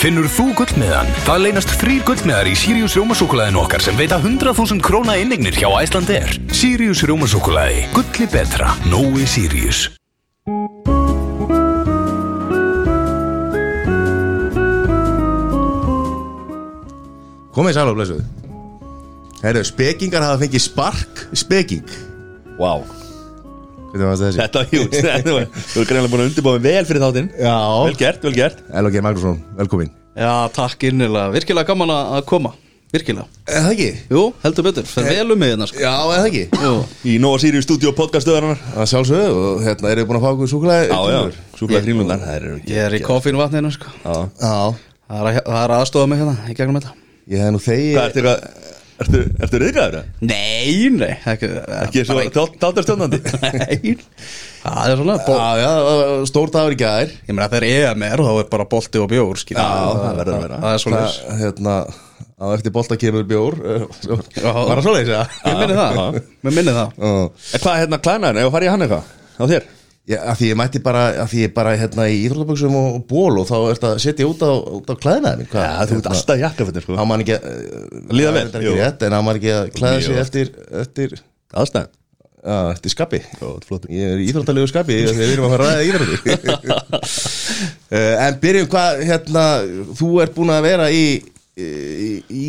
Finnur þú gullmiðan? Það leynast þrýr gullmiðar í Sirius Rjómasúkulæðinu okkar sem veita 100.000 króna innignir hjá Æslandir. Sirius Rjómasúkulæði. Gulli betra. Nói Sirius. Komið sæl og blessuð Herru, spekingar hafa fengið spark Speking þessi? Þetta var hjút Þú er greinlega búin að undirbúa mig vel fyrir þáttinn. Já. Vel gert, vel gert. L.O.G. Magnússon, velkomin. Já, takk innilega, virkilega gaman að koma. Virkilega. Er það ekki? Jú, heldur betur, fer vel um mig hérna sko. Já, er það ekki? Jú, Í Nóa Sirius stúdíu podcastöðarinnar Það sjálfsögðu og hérna eru búin að fá okkur súkulega Já, já, Það eru ég er í koffínvatninu sko. Já. Já Það er, að, það er aðstofa mig hérna, í gegnum þetta. Ég hef nú þegi Hvað, ertu Ertu, ertu reyðgæður? Nei, nei Ekki, Ekki svo tátarstjónandi Nei, það er svona Já, já, stór dagur í gæðir Ég meina þegar EM er, þá er bara bolti og bjór. Já, það verður að vera. Það er svona Það, hérna á eftir bolta kemur bjór eh, Já. Var það svoleiðis, já? Mér minni það, mér minni það hvað, hérna, klænaðin, ef að fara í hann eitthvað Á þér? Já, af því ég mætti bara, af því ég bara hérna í íþróttaböksum og ból og þá er þetta að setja út á, út á klæðnaði mín Já, þú ert alltaf í jakkafötin, sko. Á mann ekki að Líða vel, rétt, en á mann ekki að klæða sig eftir, eftir, Aðstæðan. Já, eftir skapi. Jó, þetta er flott. Ég er í íþróttalegu skapi þegar við erum að fara að ræða íþrótti uh, En byrjum hvað, hérna, þú ert búin að vera í, í, í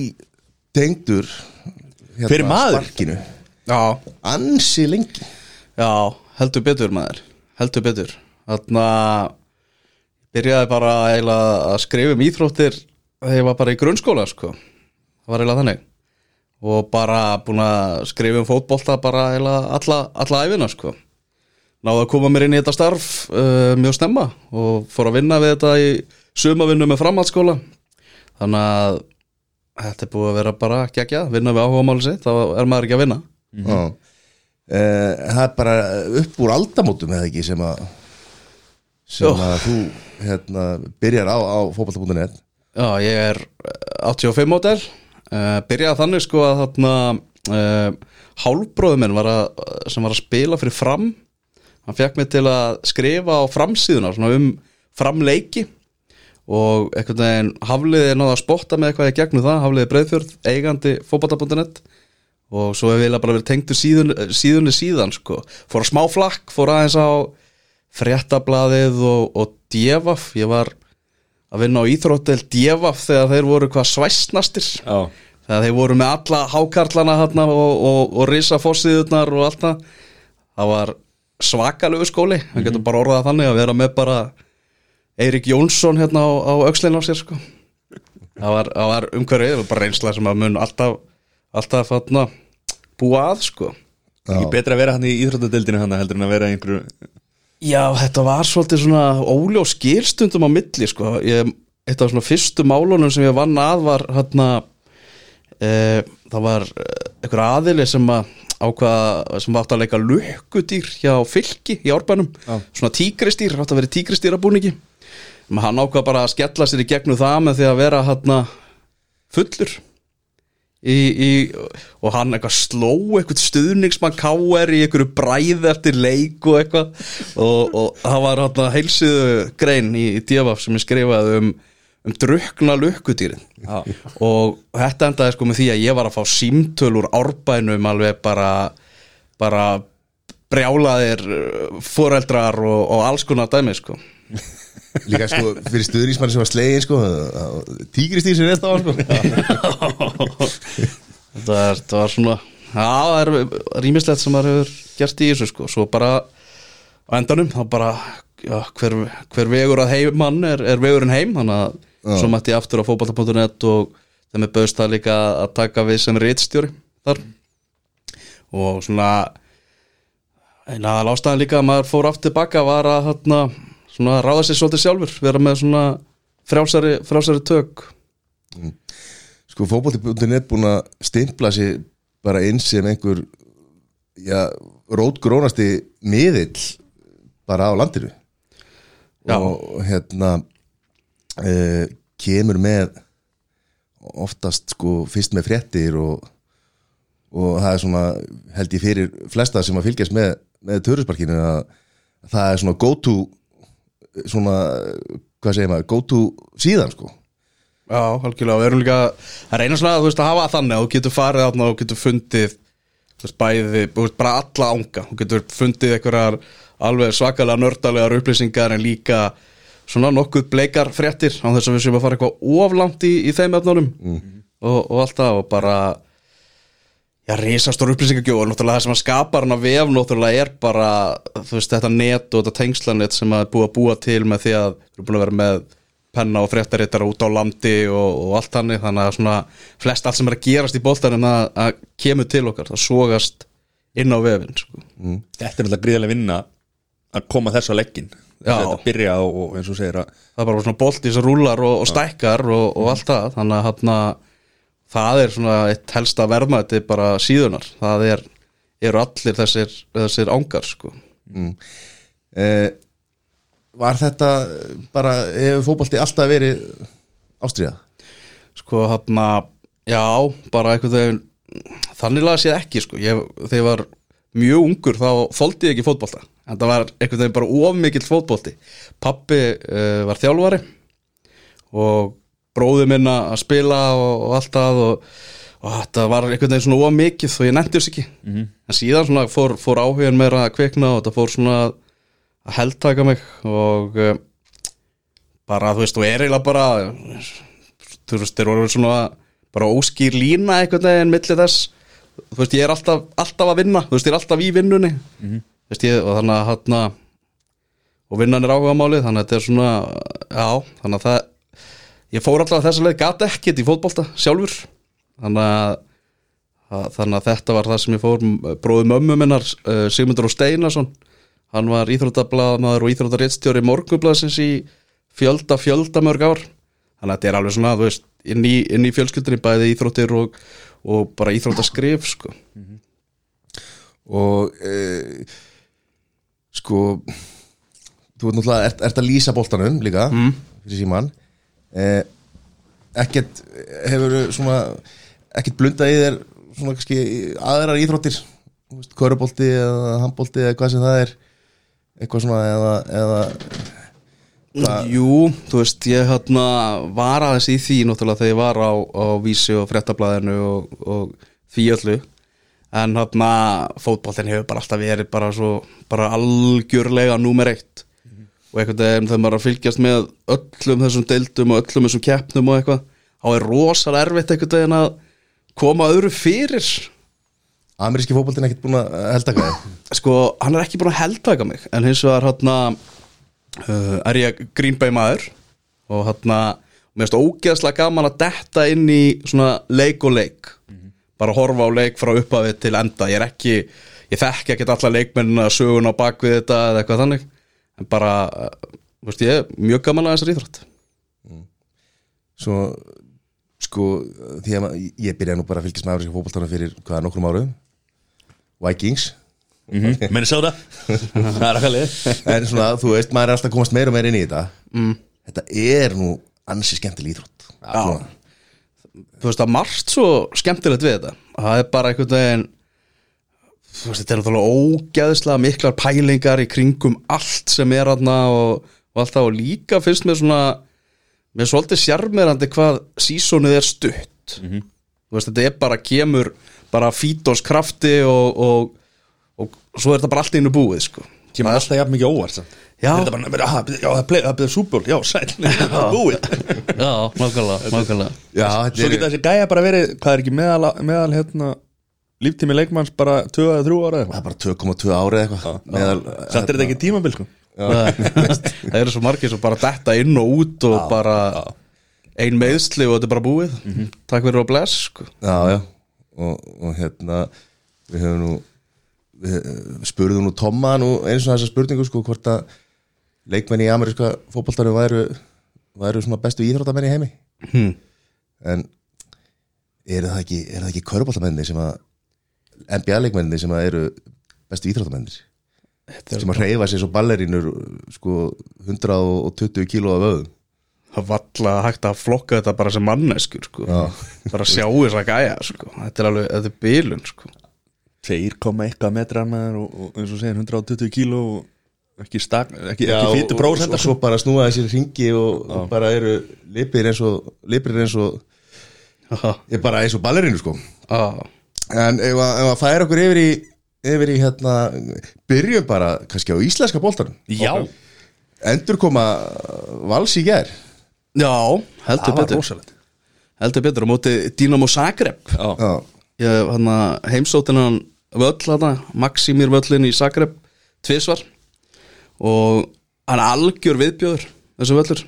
tengdur hérna, Fyrir maður? Ansi lengi. Já, heldur betur maður Heldur betur Þannig að byrjaði bara að skrifa um íþróttir þegar ég var bara í grunnskóla sko. það var eiginlega þannig og bara búin að skrifa um fótbolta bara eiginlega alla, alla æfina sko. náðu að koma mér inn í þetta starf uh, mjög snemma og fór að vinna við þetta í sumavinnu með framhaldsskóla þannig að þetta er búið að vera bara gegja vinna við áhuga máli sitt, þá er maður ekki að vinna Já. Eh, Það er bara upp úr aldamótum eða ekki sem að sem að þú hérna, byrjar á, á fótbolta.net Já, ég er eh, 85 mótel uh, Byrjaði þannig sko að þarna uh, Hálbróður minn var að, sem var að spila fyrir fram. Hann fekk mig til að skrifa á framsíðuna svona um framleiki. Og einhvern veginn Hafliði náða að spotta með eitthvað í gegnum það Hafliði Breiðfjörð, eigandi fótbolta.net og svo hef ég eiginlega bara verið tengdur síðun, síðunni síðan sko. Fór á smá flakk, fór aðeins á fréttablaðið og, og djefaf, ég var að vinna á íþróttel djefaf þegar þeir voru hvað svæsnastir. Já. Þegar þeir voru með alla hákarlana hérna og, og, og risa fossiðurnar og allt það. Það var svakalegu skóli. Hann getur bara orðað þannig að vera með bara Eirik Jónsson hérna á, á aukslinn á sér sko. Það var, var umhverfið, það var bara reynsla sem að mun alltaf, alltaf hérna, búa að sko. Ekki betra að vera hann í íþróttadeildinu hann heldur en að vera einhverju Já, þetta var svolítið svona óljós skilstundum á milli sko. ég, eitt af svona fyrstu málunum sem ég vann að var hérna e, það var eh, einhver aðili sem að ákvað sem átt að leika lukkudýr hjá fylki í árbænum, svona tígristýr átt að vera tígristýra búningi Men hann ákvað bara að skella sér í gegnum það með því að vera hérna fullur í, í, og hann eitthvað sló eitthvað stuðningsmann káer í einhverju bræði eftir leik og eitthvað. Og, og það var hérna heilsiðu grein í, í djöfaf sem ég skrifaði um, um drukna lukkudýrin. Og þetta endaði sko með því að ég var að fá símtöl úr árbænum alveg bara bara brjálaðir uh, foreldrar og, og alls konar dæmi sko Líka sko fyrir stuðningsmann sem var slegin sko Tígristýr sem rétt á hann sko. Þetta, er, þetta var svona já, það er rýmislegt sem maður hefur gert í þessu sko, svo bara á endanum, þá bara já, hver, hver vegur að heimann er, er vegurinn heim, þannig að svo mætti ég aftur á fótbolta.net og þeim er bauðst það líka að taka við sem reitstjóri þar. Og svona eina aðal líka að maður fór aftur tilbaka var að hérna, svona ráða sér svolítið sjálfur, vera með svona frjálsari, frjálsari tök. Sko fótbolti.net búin að stimpla sig bara inn sem einhver já, rótgrónasti miðill bara á landinu. Já. og hérna uh, kemur með oftast sko fyrst með fréttir og, og það er svona held ég fyrir flesta sem að fylgjast með, með törusparkinu að það er svona go to svona, hvað segir maður, go to síðan sko. Já, algjörlega, við erum líka að reyna svona þú veist, að hafa þannig að þú getur farið þarna og getur fundið þú veist, bæði, þú veist, bara alla ánga. Þú getur fundið einhverjar alveg svakalega nördalegar upplýsingar en líka svona nokkuð bleikar fréttir á þess að við séum að fara eitthvað oflangt í, í þeim efnunum. Og, og allt það og bara já, risastór upplýsingagjóð og náttúrulega það sem að skapar hann að vef náttúrulega er bara, þú veist, þetta net og þetta tengslanett sem að búa að búa til með því að við erum búin að vera með penna og fréttarittar út á landi og, og allt hannig, þannig að svona flest allt sem er að gerast í boltanum að, að kemur til okkar, það sogast inn á vefin, sko. Þetta er náttúrulega gríðilega vinna að koma þessu á leggin. Þetta byrja og, og eins og segir að það er bara svona bolti sem rúlar og, og stækkar og, og allt það, þannig að það er svona eitt helsta verðmæti bara síðunar, það er eru allir þessir, þessir ángar, sko. eh, Var þetta bara, hefur fótbolti alltaf verið ástriða? sko hann já, bara einhvern veginn þannig laga séð ekki sko. Ég, þegar ég var mjög ungur þá þóldi ég ekki fótbolta. En það var einhvern veginn bara of mikill fótbolti. Pappi uh, var þjálfari og bróði minna að spila og, og allt það og, og þetta var einhvern veginn svona of mikið og ég nefndi þess ekki. -hmm. en síðan svona fór, fór áhugin meira að kvikna og þetta fór svona að að heldtaka mig og uh, bara þú veist, þú er eiginlega bara þú veist, þeir voru svona bara óskýr lína einhvern veginn milli þess, þú veist, ég er alltaf alltaf að vinna, þú veist, ég er alltaf í vinnunni. Þú veist, ég, og þannig að hann og vinnan er áhuga málið þannig að þetta er svona, já þannig að það, ég fór alltaf þess að leið gata ekkert í fótbolta sjálfur. Þannig að að- þannig að þetta var það sem ég fór bróði mömmu minnar, uh, Sigmundur og Steinarsson. Hann var íþróttablaðmaður og íþróttaréttstjóri morgunblaðsins í fjölda, fjölda mörg ár. Þannig að þetta er alveg svona, veist inn í, inn í fjölskyldinni bæði íþróttir og, og bara íþróttaskrif sko. og e, sko þú veit náttúrulega, ert, ert að lýsa boltanum líka, mm. fyrir síman e, ekkert hefur svona ekkert blundað í þér svona kannski aðrar íþróttir? Körubolti eða handbolti eða hvað sem það er. Eitthvað svona eða, eða Jú, þú veist, ég hérna var aðeins í því náttúrulega þegar ég var á, á vísi og fréttablaðinu og, og því öllu. En hérna fótboltin hefur bara alltaf verið bara svo bara algjörlega númer eitt og einhvern veginn þegar maður er að fylgjast með öllum þessum deildum og öllum þessum keppnum og eitthvað þá er rosalega erfitt einhvern veginn að koma öðru fyrir. Ameríski fótboltin ekkert búin að held að sko, hann er ekki búin að heldtaka mig en hins vegar hérna uh, er ég Green Bay maður og hérna, mér finnst ógeðslega gaman að detta inn í svona leik og leik. Bara horfa á leik frá upphafi til enda. Ég er ekki, ég þekki ekki alla leikmennina sögun á bakvið þetta eða eitthvað þannig en bara, þú veist ég er mjög gaman að þessar íþrótt. Svo sko því að ég byrjaði nú bara að fylgjast með ameríska fótboltana fyrir hvaða nokkrum árum? Vikings. Er að kallið en svona, þú veist, maður er alltaf að komast meira og meira inn í þetta. Mm. þetta er nú ansi skemmtileg íþrótt. Þú veist það er margt svo skemmtilegt við þetta. Það er bara einhvern veginn þú veist þetta er náttúrulega ógeðslega miklar pælingar í kringum allt sem er aðna og, og allt það. Og líka finnst mér svona mér er svolítið sjarmerandi hvað sísónið er stutt. Þú veist þetta er bara kemur bara fítons krafti og, og, og svo er þetta bara allt einu búið sko. Kemur alltaf jafn mikið óvart samt. Já. Þetta bara, ah, já, það bleið- það bleið súból Já, sæl, það er búið. Já, nákvæmlega, nákvæmlega. Já, þetta Svo geta þessi gæja bara verið Hvað er ekki meðal, meðal hérna Líftími leikmanns bara 2 eða 3 ára eða er bara 2,2 ári eða eitthvað. Er þetta ekki tímabil sko? Það eru svo margir sem bara detta inn og út og bara ein meðsli og þetta er bara búið. Takk fyrir að bless sko. já, já. Og, og hérna við höfum nú við spurðum nú Tomma nú eins og þessa spurningu sko hvort að leikmenn í ameríska fótboltarum væru, væru svona bestu íþróttamenn í heimi. Hmm. en eru það ekki, er það ekki köruboltamenni sem að NBA leikmenni sem að eru bestu íþróttamennir. Sem að reyfa sér svo ballerínur sko 120 kíló af öðum það valla hægt að flokka þetta bara sem manneskur sko. bara sjá þess að gæja sko. þetta er alveg, þetta er bílun sko. 2,1 metrar og, og eins og segir 120 kíló og ekki, stak, ekki, ekki og, fýtu og, prósent og svo bara snúa þessir ringi og, og bara eru lipir eins og lipir eins og er bara eins og ballerinu sko. Já, en ef að, ef að færa okkur yfir í yfir í hérna byrjum bara kannski á íslenska boltanum. Já, endur koma vals í gær. Já. Heldur það var betur. rosalegt. Heldur betur. Á móti Dynamo Zagreb. Já, Já, ég hann heimsóttin hann völl hann Maximir völlin í Zagreb tvisvar. Og hann er algjör viðbjöður þessu völlur.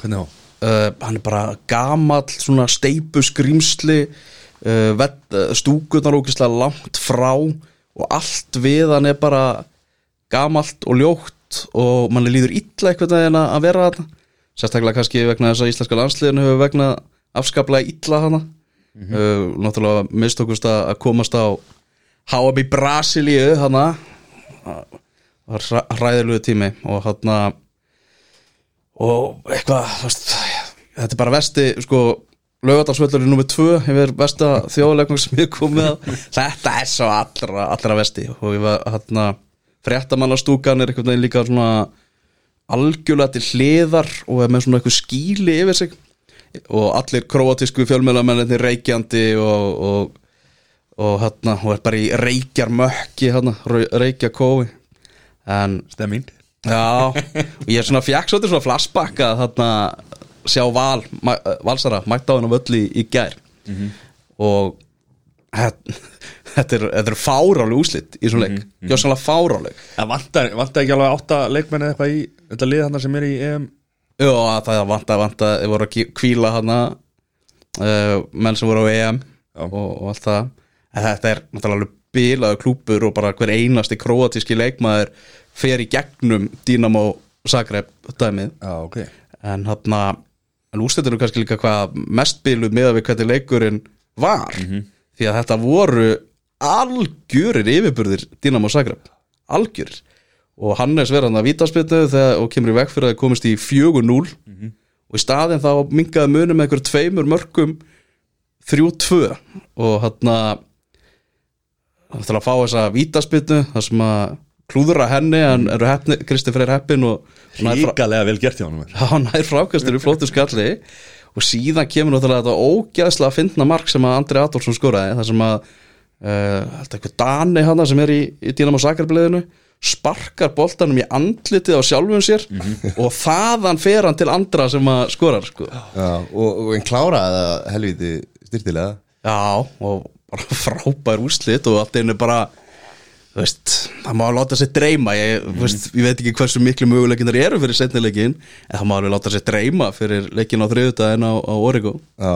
Hvernig þá? uh, hann er bara gamall svona steipu skrýmsli stúkunar ógislega langt frá og allt við hann er bara gamalt og ljótt og manni líður illa eitthvað en að vera þarna. Sérstaklega kannski vegna þess að íslenska landsliðinu hefur vegna afskaplega illa hana. Uh, náttúrulega mistókust að komast á HM í Brasilíu hana. Var hræðilegu tími og hana og eitthvað þetta er bara vesti sko Laugardalsvöllur er nummið tvö yfir vesta þjóðleiknum sem ég kom með. Á. þetta er svo allra, allra vesti og ég var hérna fréttamannastúkan er einhvern veginn líka svona algjörlega til hliðar og er með svona eitthvað skíli yfir sig. Og allir króatísku fjölmjölamennir reykjandi og, og, og hérna og er bara í reykjarmökki hérna, reykjakói en Stemming. Já, og ég er svona fjekk svolítið svona flashback að þarna sjá val, ma, valsara, mætti á hennar völli í, gær. Og þetta er, er fáráleg úslit í svona leik, mm -hmm. gjóðsannlega fáráleg Það vantar, vantar ekki alveg átta leikmenni eitthvað í þetta lið hann sem er í EM? Jó, að það vanta, vanta, þið voru að kí- hvíla hana uh, menn sem voru á EM og, og allt það. En þetta er náttúrulega bilaðu klúpur og bara hver einasti króatíski leikmaður fer í gegnum Dynamo Zagreb dæmið. Já, ok. En hann en úrstættinu kannski líka hvað mest biluð með við hvernig leikurinn var. Því að þetta voru algjörir yfirburðir Dynamo Zagreb, algjörir. Og Hannes verðan að vítaspilnu þegar og kemur í veg fyrir að það komist í 4-0 og í staðin þá mingaði munum með einhver tveimur mörgum 3-2 og hann að hann þarf að fá þessa vítaspilnu þar sem að klúðra henni en Kristi Freyr heppin Ríkalega vel gert hjá hann hann er frákastur í flóttu skalli. Og síðan kemur náttúrulega þetta ógæðslega að finna mark sem að Andri Adolfsson skoraði þar sem að uh, eitthvað Dani hana sem er í, í Dínamo Sakarbliðinu sparkar boltanum í andlitið á sjálfum sér og þaðan fer hann til andra sem að skorar sko. já, og, og en kláraði það helviti styrtilega. Já og bara frábær úrslit og allt einu bara veist, það má láta sér dreyma ég, mm. veist, ég veit ekki hversu miklu möguleikinar eru fyrir setnileikin en það má alveg láta sér dreyma fyrir leikin á þriðudaginn á, á Origo Já,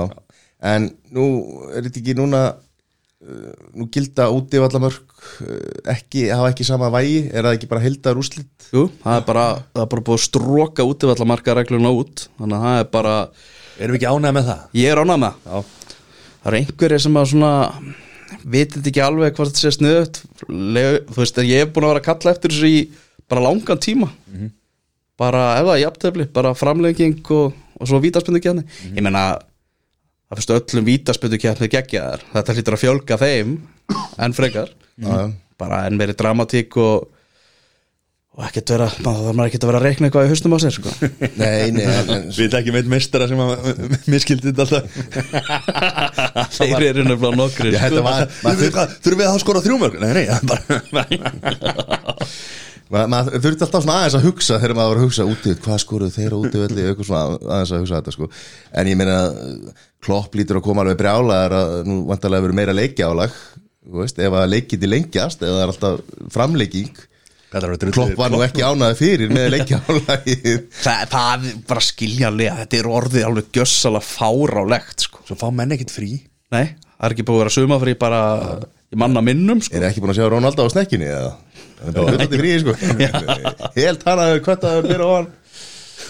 en nú er þetta ekki núna uh, nú gilda úti vallamörk uh, ekki, hafa ekki sama vægi er það ekki bara heldar úrslit Jú, það er bara, það er bara búið að stróka útivallamarka regluna út þannig að það er bara, Erum við ekki ánægð með það? ég er ánað með það. Já það eru einhverjir sem að svona vitið ekki alveg hvað þetta sé sniðut þú veist, ég er búin að vera að kalla eftir þessu í bara langan tíma. Bara, ef það er jafntefli bara framlegging og, og svo vítaspöndu kjarni ég meina, það fyrst öllum vítaspöndu kjarni geggjaðar. Þetta hlýtur að fjölga þeim en frekar. Já, já. bara en verið dramatík og og ekkert vera, maður þarf maður ekkert að vera að reikna eitthvað í haustum á sér sko. Nei, nei, en, Við erum ekki með meistara sem að miskildi þetta alltaf þeir eru nefnilega sko. var- Þurfum við, að skora þrjúmörk? Nei, nei, er bara Ma- maður þurfti alltaf svona aðeins að hugsa þegar maður var að hugsa úti, hvað skoruð þeir á úti velli, eitthvað svona aðeins að hugsa þetta sko. en ég meina, klopp lítur að koma alveg brjálaðar að nú vantarlega verið meira leikjálag þú veist, ef að leikiti lengjast eða er alltaf framlegging er? Klopp var nú ekki ánaði fyrir með leikjálagið það, það er bara skiljanlega þetta er orðið alveg gjössalega fárálegt sko. Svo fá menn ekkit frí. Nei, það er ekki búið að vera sumafrí bara í manna minnum sko. er ekki búin að sjá Ronaldo á snekkinni það er hlutandi frí sko. Helt hann að kvartaður byrja á hann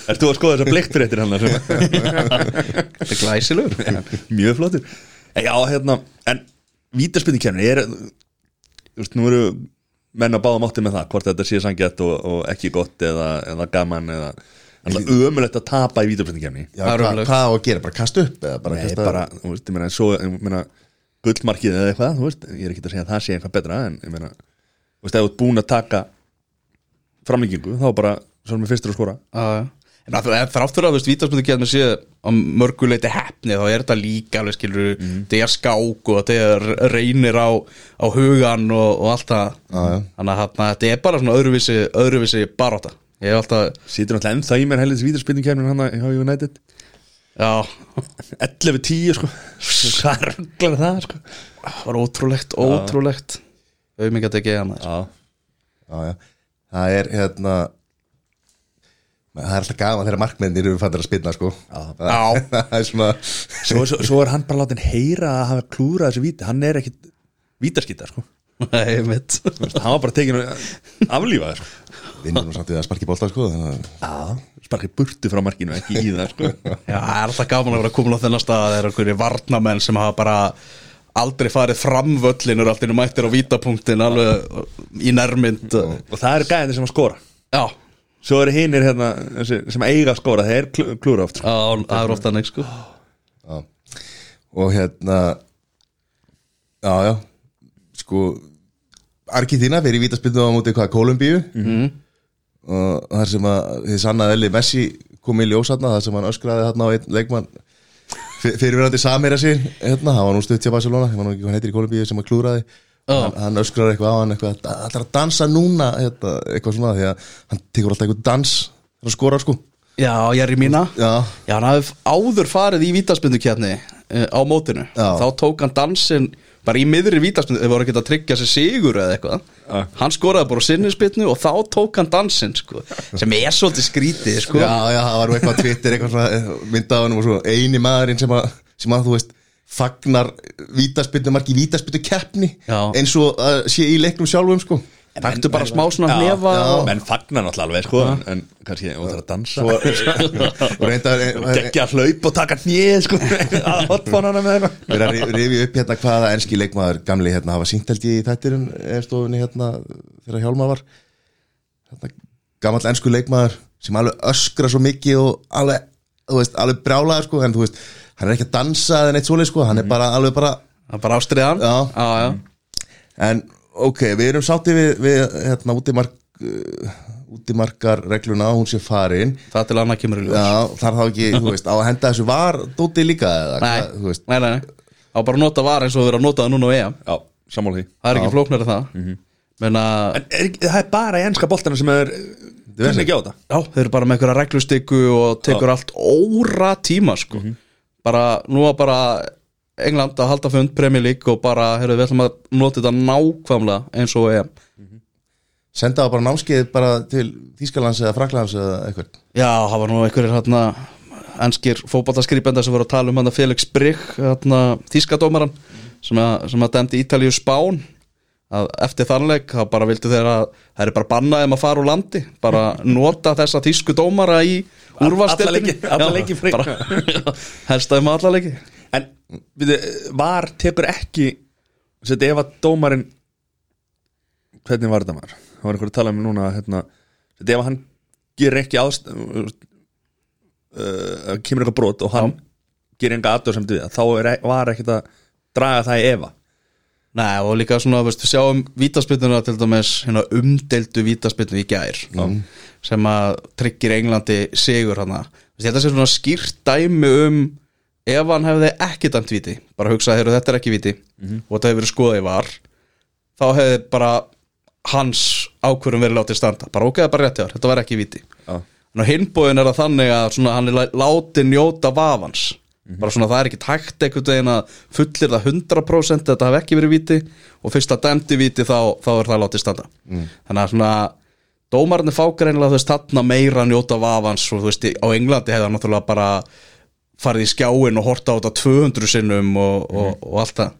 Ert þú að skoða þessar bliktfréttir hann? þetta er glæsilegur. Mjög flottir En Já, hérna, en vítaspinnikefni er Þú veist, nú eru menn að báða mátti með það hvort þetta sé sangjætt og, og ekki gott eða, eða gaman eða ömulegt að tapa í Það er hva, hvað á að gera, bara kasta upp eða bara Nei, kasta bara, þú veist, ég meina, svo, ég meina gullmarkið eða eitthvað, þú veist, ég er ekki að segja að það sé eitthvað betra en ég meina, þú veist, ef þú ert búin að taka framlíkingu þá bara svo með fyrstur að skora. Já, já. En að, en þrátt fyrir að, þú veist, getur sé á mörguleiti hefni, þá er þetta líka alveg skilur, þetta er skák og þetta er reynir á, á hugan og, og allt það. Þannig að þetta er bara svona öðruvísi öðruvísi baráta ég hef alltaf, Sýtur náttúrulega ennþá í mér helðis vítarspilningkefnin hann hjá United. Já. 11-10 sko. Rugglar það sko. Var ótrúlegt, ótrúlegt. Auðvitað ekki ekki að maður Já, já, já. það er hérna það er alltaf gaman þegar markmennir eru fannir að spilna sko. Það, það er svona svo, svo, svo er hann bara látin heyra að hafa klúrað þessu víti. Hann er ekkit vítaskita sko. Nei, mitt Þú veist, Hann var bara tekin aflífaði sko. Vinnur nú samt við að sparki bólta sko að Já Sparkið burtu frá markinu, ekki í það sko. Já, það er alltaf gaman að vera að koma á þennan stað. Að það er einhverju varnamenn sem hafa bara aldrei farið fram völlin og allt einu mættir á vítapunktin alveg í nærmynd. Og það eru gæðin sem að skora. Já, Svo eru hinir hérna þessi, sem eiga að skora Þeir klú- klúra oft sko. já, það er ofta neitt sko já. og hérna já já sko Argentina fyrir vítaspilnu á móti hvað Kolumbíu -hmm. og þar sem að þið sannaði Eli Messi kom í ljósatna þar sem hann öskraði þarna á einn leikmann fyr- fyrirverandi Samira sér hérna, hann var nú stutt hjá Barcelona hann heitir í Kolumbíu sem að klúraði hann, hann öskraði eitthvað á hann eitthvað alltaf að dansa núna? Hérna, eitthvað svona því að hann tekur alltaf eitthvað dans þegar skorar sko. Já, Jerry Mína já, Já, hann hafði áður farið í vítaspindukjarni á mótinu. Já. Þá tók hann dansinn bara í miðri vítaspindu Þeir voru ekki að tryggja sér sigur eða eitthvað. Já. Hann skoraði bara á sinnispinnu og þá tók hann dansinn sko, sem er svolítið skrítið sko. Já, já, það var eitthvað á Twitter eitthvað svona myndað á hann og svo eini maðurinn sem að, sem að þú veist fagnar vítaspindu marki vítaspindu keppni eins og sé í leiknum sjálfum sko. Taktu bara smá svona hnefa og- Menn fagnar náttúrulega alveg sko en, en kannski, og það er að dansa. Og reyndar Gekkja að hlaup og taka hnið sko að hotfónana með eitthvað við erum að rifja upp hérna hvaða enski leikmaður gamli hérna hafa sínt held ég í þættirinn stofunni hérna þegar Hjálmar var. Hérna, gamall ensku leikmaður sem alveg öskra svo mikið og alveg, þú veist, alveg brjálaður sko en þú veist, hann er ekki að dansa eða neitt svoleið sko, hann er bara alveg bara Það er bara ástriðan. Já. já, já. En ok, við erum sátti við, við hérna, útimark, uh, útimarkar regluna, hún sé farin. Það til annað kemur í ljós. Já, þar þá ekki, þú veist, á að henda þessu var dóti líka eða, Nei, hvað, þú veist? Nei, nei, nei. Á bara að nota var eins og við erum að nota það núna á EM. Já, sammála því. Það er ekki flóknar en það. Menna, En er, það er bara í enska boltana sem er Hvernig ekki á þetta? já, þeir eru bara með einhverja reglustyku og tekur allt óra tíma sko. Bara, nú að bara England að halda fund Premier League og bara, heyrðu, við ætlum að nota þetta nákvæmlega eins og EM. Senda það bara námskeið bara til Þýskalands eða Fraklands eða eitthvað? Já, það var nú einhverjir hérna enskir fótballtaskrýpenda sem voru að tala um hann Felix Brygg, hérna þýskadómaran sem að, sem að dæmdi Ítalíu Spán að eftir þannleik þá bara vildu þeir að það er bara bannaðum að fara úr landi bara nota þessa þýsku dómara í úrvarsdeildinni leiki- alla Já, leiki frekar. bara- já, helstaði með alla leiki En við, var tekur ekki Sett ef að dómarinn Hvernig var þetta maður? Það var einhver að tala um núna hérna, Sett ef hann gerir ekki ást uh, uh, Kemur eitthvað brot og hann gerir enga aðdóðsefndi við Þá er, var ekkert að draga það í efa Nei, og líka svona, veist, við sjáum vítaspytuna til dæmis hérna, umdeldu vítaspytunu í gær sem að tryggir Englandi sigur hana þetta sé svona skýrt dæmi um ef hann hefði ekki dæmt víti bara hugsa, heyrðu, þetta er ekki víti. Og þetta hefur verið skoðað í var þá hefði bara hans ákvörðum verið látið standa. Bara ok, bara rétt hjá þetta var ekki en á hinbóðin er það þannig að svona, hann er lá- látið njóta vafans bara svona það er ekki takt einhvern veginn að fullir það 100% þetta hafi ekki verið víti og fyrst að dæmdi víti þá, þá er það látið standa. Þannig að svona dómarinn er fákar einlega þú veist þarna meira njóta vafans og þú veist á Englandi hefði hann náttúrulega bara farið í skjáin og horta á þetta 200 sinnum og, og, og allt það.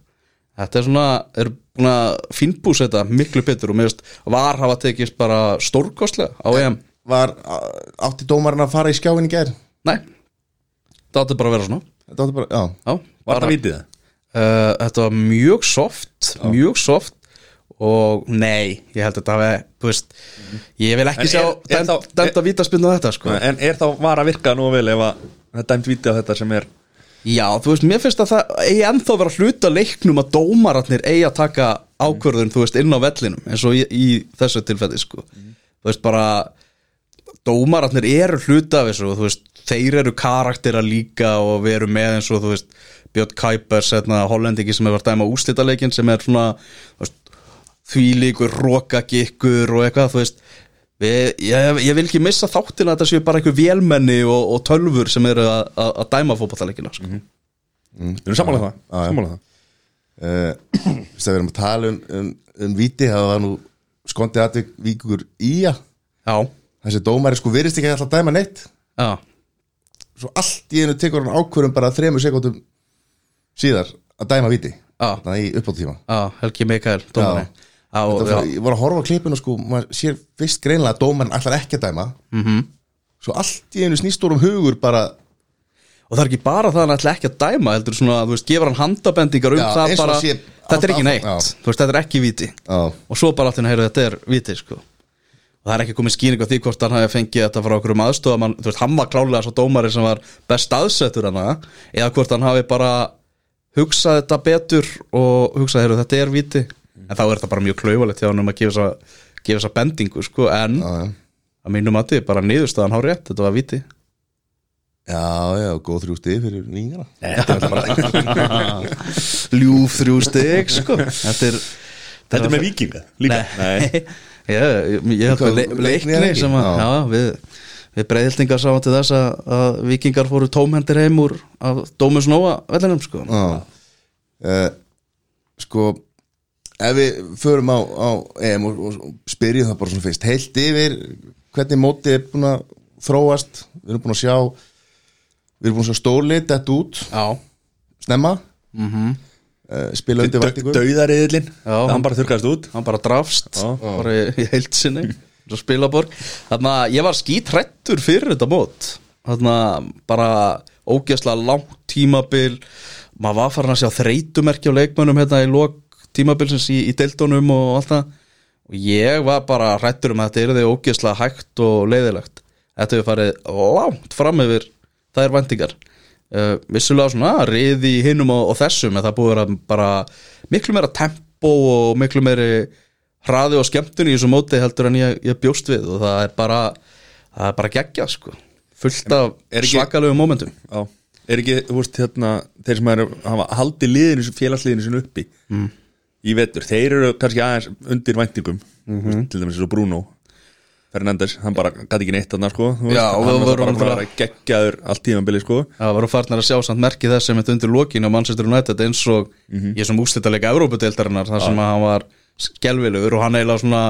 Þetta er svona, er búin að fínbús þetta miklu betur og mér veist var hafa tekist bara stórkostlega á EM. Var, átti dómarinn að fara í skjáin í gær? Nei, það átti bara að vera svona Þetta átti bara, já. Já, Var það vítið? Það? uh, Þetta var mjög soft Mjög soft Og nei, ég held að þetta hafi Þú veist, ég vil En ekki sjá er- er dæmt- þá- Dæmt að vítaspinna þetta sko. En er þá var að virka nú vel ef að það er dæmt vítið á þetta sem er Já, þú veist, mér finnst að það eigi ennþá vera hluta leiknum að dómaratnir eigi að taka ákvörðun, þú veist, inn á vellinum eins og í, í þessu tilfelli, sko. Þú veist bara dómararnir eru hluta af þessu og þú veist, þeir eru karaktera líka og við erum með eins og þú veist Björn Kuipers, hérna, hollendingi sem hefur að dæma úslitaleikin sem er svona þú veist, þvílíkur, rókagikkur og eitthvað, þú veist. Við, ég, ég vil ekki missa þáttina að þetta séu bara einhver vélmenni og, og tölfur sem eru að, að, að dæma fótballaleikina sko. Við erum sammála það, já. sammála það. uh, Við erum að tala um, um, um viti það var nú skondið aðvik víkur í að Já, þessi dómari sko virðist ekki alltaf að dæma neitt. Já, svo allt í einu tekur hann ákvörðum bara þremur sekundum síðar að dæma viti Já. þannig í uppáttíma já, Helgi Mikael, dómari Já, Þetta já, var, ég var að horfa á klipinu sko maður sér fyrst greinlega að dómarinn ætlar ekki að dæma. Mhm. -hmm. svo allt í einu snýstórum hugur bara og það er ekki bara það að hann ætla ekki að dæma heldur svona, þú veist, gefur hann handabendingar um Já, það bara, þetta er ekki neitt. veist, þetta er ekki viti Já. og svo bara allir heyrðu, þetta er viti, sko og það er ekki komið skýring á því hvort hann hafi fengið þetta frá okkur um aðstofa þú veist, hann var klálega svo dómari sem var best aðsettur hana, eða hvort hann hafi bara hugsað þetta betur og hugsað, heyrðu, þetta er viti en þá er þetta bara mjög klaufalegt hjá hann um að gefa gefa þessa bendingu, sko, en já, já. að mínum að bara niðurstaðan hár rétt, þetta var viti já, já, góð þrjú stið fyrir vingana ljúf þrjú steg sko. þetta er Þetta er með vikinga líka. Nei, ég, ég held að leikni sem að Já. við, við breyðildingar sáum til þess að, að vikingar fóru tómhendir heim úr af Dómus Nóa vellinum sko. Uh, Sko ef við förum á, á EM og, og spyrjum það bara svona fyrst heilt yfir hvernig mótið er búin að þróast við erum búin að sjá við erum búin að sjá stórlið þetta út já, snemma mm -hmm. Spila undir væntingu Dauðariðlin, Já. hann bara þurrkast út. hann bara drafst Já. bara í, í heilt sinni. Svo spilaborg. Þannig að ég var skítrættur fyrir þetta mót. Þannig að bara ógeðslega langt tímabil. Maður var farin að sjá þreytumerki á leikmönnum hérna í lok tímabilsins í, í deildónum og allt það. Og ég var bara hrættur um að þetta er þið ógeðslega hægt og leiðilegt. Þetta hefur farið langt fram yfir það er vendingar uh, vissulega svona riði í hinum og, og þessum en það búið að bara miklu meira tempo og miklu meiri hraði og skemmtun í þessu móti heldur en ég, ég bjóst við og það er bara það er bara geggja sko fullt af er svakalegu momentum Já, er ekki, þú veist, hérna þeir sem eru, hafa haldið liðinu félagsliðinu sinni uppi mm. í vetur, þeir eru kannski aðeins undir væntingum Mhm. til dæmis eins og Bruno Fernandes, hann bara gæti ekki neitt þarna sko, þú Já, og var vorum bara geggjaður allt tímanbili sko. Það varum farnar að sjá samt merki þess sem þetta undir lokin á Manchester United eins og í þessum úslitalega Evrópudeildarinnar þar sem að hann var skelvilegur og hann eiginlega svona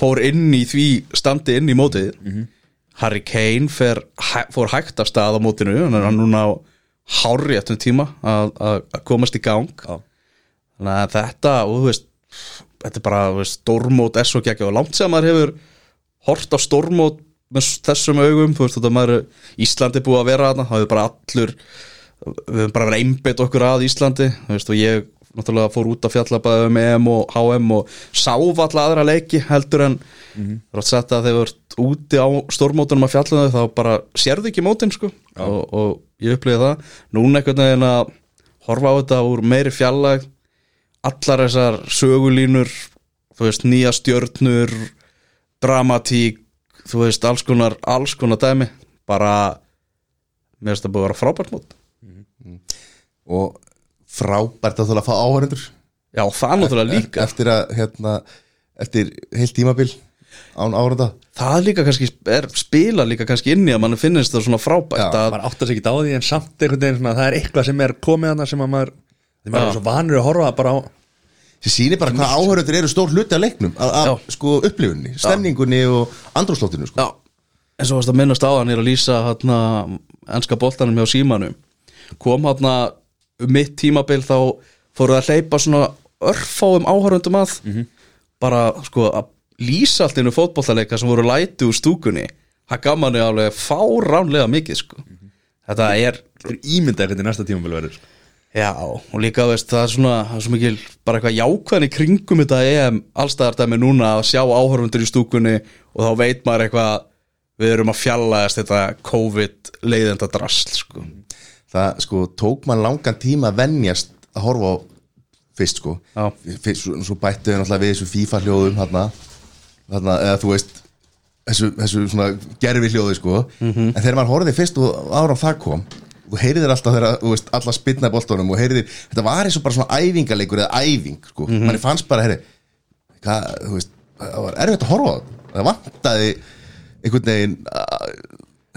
fór inn í því standi inn í mótið. Harry Kane fer, hæ, fór hægt af stað á mótinu hann er núna á hárréttum tíma að, komast í gang. Já. þannig að þetta og þú veist þetta er bara, veist, stórmót geggja og langt sem maður hefur hort á stórmót með þessum augum þú veist, þetta maður, Íslandi búið að vera þarna, það hefur bara allur við höfum bara verið einbytt okkur að Íslandi þú veist, og ég náttúrulega fór út að fjalla bara um EM og HM og sáf alla aðra leiki heldur en mm -hmm. rátt sett að þeir vart úti á stórmótunum að fjalla þau þá bara sérðu ekki mótin sko og, og ég upplýði það núna einhvern veginn að horfa á þetta úr meiri fjallag allar þessar sögulínur þú veist, nýja stjörnur dramatík þú veist, alls konar, alls konar dæmi. Bara mér finnst það búið að vera frábært mót. Og frábært að þú að fá áhörundur já, það er náttúrulega líka. eftir að hérna, eftir heilt tímabil án áhörunda það líka kannski, er spila líka kannski inni að mann finnist það svona frábært Já, að, maður áttar sig ekki á því en samt einhvern veginn svona, það er eitthvað sem er komið hana sem að maður því maður er svo vanur að horfa bara á sem sýnir bara hvað áhörundur eru stór hluti af leiknum af, sko upplifunni, stemningunni og andrúslóttinu sko. eins og varst að minnast á hann er að lýsa hérna enska boltanum hjá símanum. Kom hérna um mitt tímabil þá fóruð að hleypa svona örfáum áhörundum að. Bara sko að lýsa allt innu fótbollaleika sem voru læti úr stúkunni. Það gaf manni alveg fáránlega mikið sko. Þetta er þetta er ímynda eitthvað í næsta tímabil verður sko. Já, og líka veist, það er svona, það er svo mikil bara eitthvað jákvæðan í kringum þetta EM allstæðardæmi núna að sjá áhörfundur í stúkunni og þá veit maður eitthvað við erum að fjallaðast þetta COVID leiðenda drasl sko. það sko tók mann langan tíma að venjast að horfa á fyrst sko. Já. fyrst, svo, svo bættu við náttúrulega við þessu FIFA hljóðum þarna eða þú veist þessu, þessu svona gerfi hljóði sko en þegar maður horfði fyrst og ára á það kom og heyrðir alltaf þegar þú veist, alla spynna boltónum og heyrðir, þetta var eins og bara svona æfingaleikur eða æfing sko, mm manni fannst bara herri, hvað, þú veist, það var erfitt að horfa á það. Það vantaði einhvern veginn að,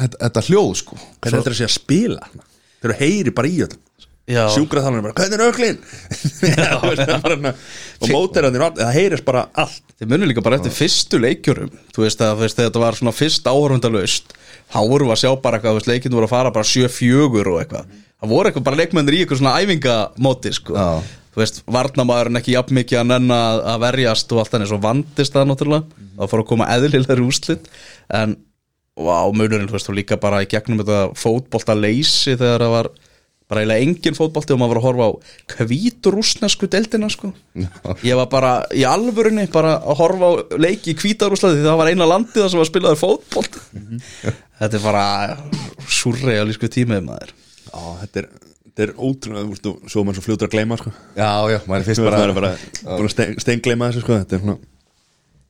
þetta, þetta hljóð sko. Hvernig þetta er að sé að spila Þeir eru heyri bara í öllum Já. Sjúkraþalunum bara, hvernig er öklin? Og móteraðin, það heyrist bara allt. Þið munum líka bara eftir fyrstu leikjurum Þú veist að þetta var svona fyrst áhörfundalaust Þá vorum við að sjá bara eitthvað Leikinu voru að fara bara 7-4 og eitthvað. Það voru eitthvað bara leikmennir í eitthvað svona æfingamóti sko. Þú veist, varnamaðurinn ekki jafn mikið að nenna að- verjast og allt þannig Svo vandist það náttúrulega. Það fór að koma eðlilegri úslit En á munurinn, þú veist, bara eiginlega engin fótbolti og maður var að horfa á hvíturúsnesku deildina sko. ég var bara í alvörunni bara að horfa á leiki í hvítarúslandi því það var eina landið sem var spilaður fótbolt. Þetta er bara surrealísku tímið maður. Já, þetta er, þetta er ótrúlega, svo maður svo fljótur að gleyma, sko. Já, já, maður er fyrst bara, bara að stein, steingleyma þessu, sko Þetta er svona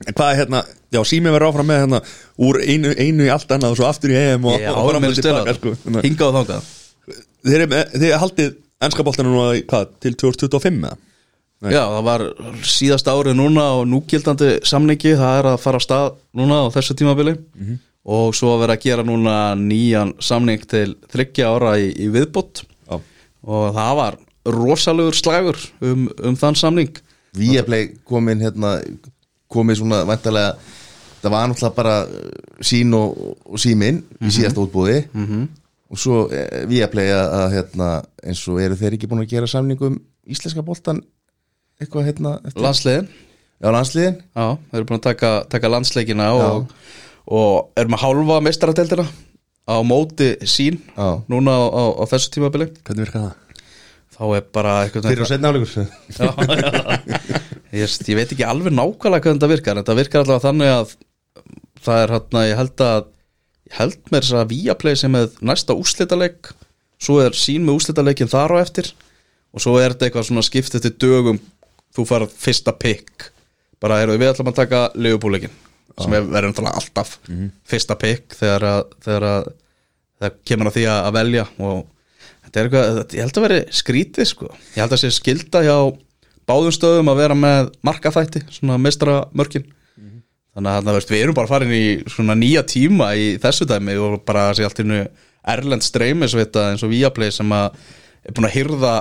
En hvað er hérna, já, sími verður áfram með hérna úr einu, einu í allt annað og svo aftur í EM og, Já, og og sko að hingað og þangað Er- þið haldið ennska boltana nú að, hvað, til 2025 eða? Nei. Já, það var síðast árið núna og núgildandi samningi, það er að fara á stað núna á þessu tímabili. Og svo að vera að gera núna nýjan samning til þryggja ára í, í viðbót. Já, og það var rosalegur slagur um, um þann samning. Viaplay komin hérna komið svona vantarlega það var náttúrulega bara uh, sín og, og símin í síðasta útbúði -hmm. Og svo eh, Viaplay að, að hérna, eins og eru þeir ekki búin að gera samningum íslenska boltan eitthvað hérna eftir, landsliðin já, landsliðin Já, þeir eru búin að taka, taka landsleikina og, og erum að hálfa meistaradeldina á móti sín Já. núna á, á, á þessu tímabili hvernig virkar það? þá er bara eitthvað fyrir og setna já. Ég, ég veit ekki alveg nákvæmlega hvernig þetta virkar en þetta virkar allavega þannig að það er hérna, ég held að held með þess að Viaplay sem er næsta úslitaleg svo er sín með úslitalegin þar á eftir. Og svo er þetta eitthvað svona skiptið til dögum. Þú farað fyrsta pick. Bara erum við ætlum að taka leifupúleikin sem er verður náttúrulega alltaf fyrsta pick þegar að, þegar að það kemur að því að velja. Og þetta er eitthvað, ég held að veri skrítið sko, ég held að sé skilda hjá báðum stöðum að vera með markaþætti, svona mestara mörkin þannig að veist, við erum bara farin í svona nýja tíma í þessu dæmi og bara sé allt innu Erlend streymisvita eins og Viaplay sem að er búin að hyrða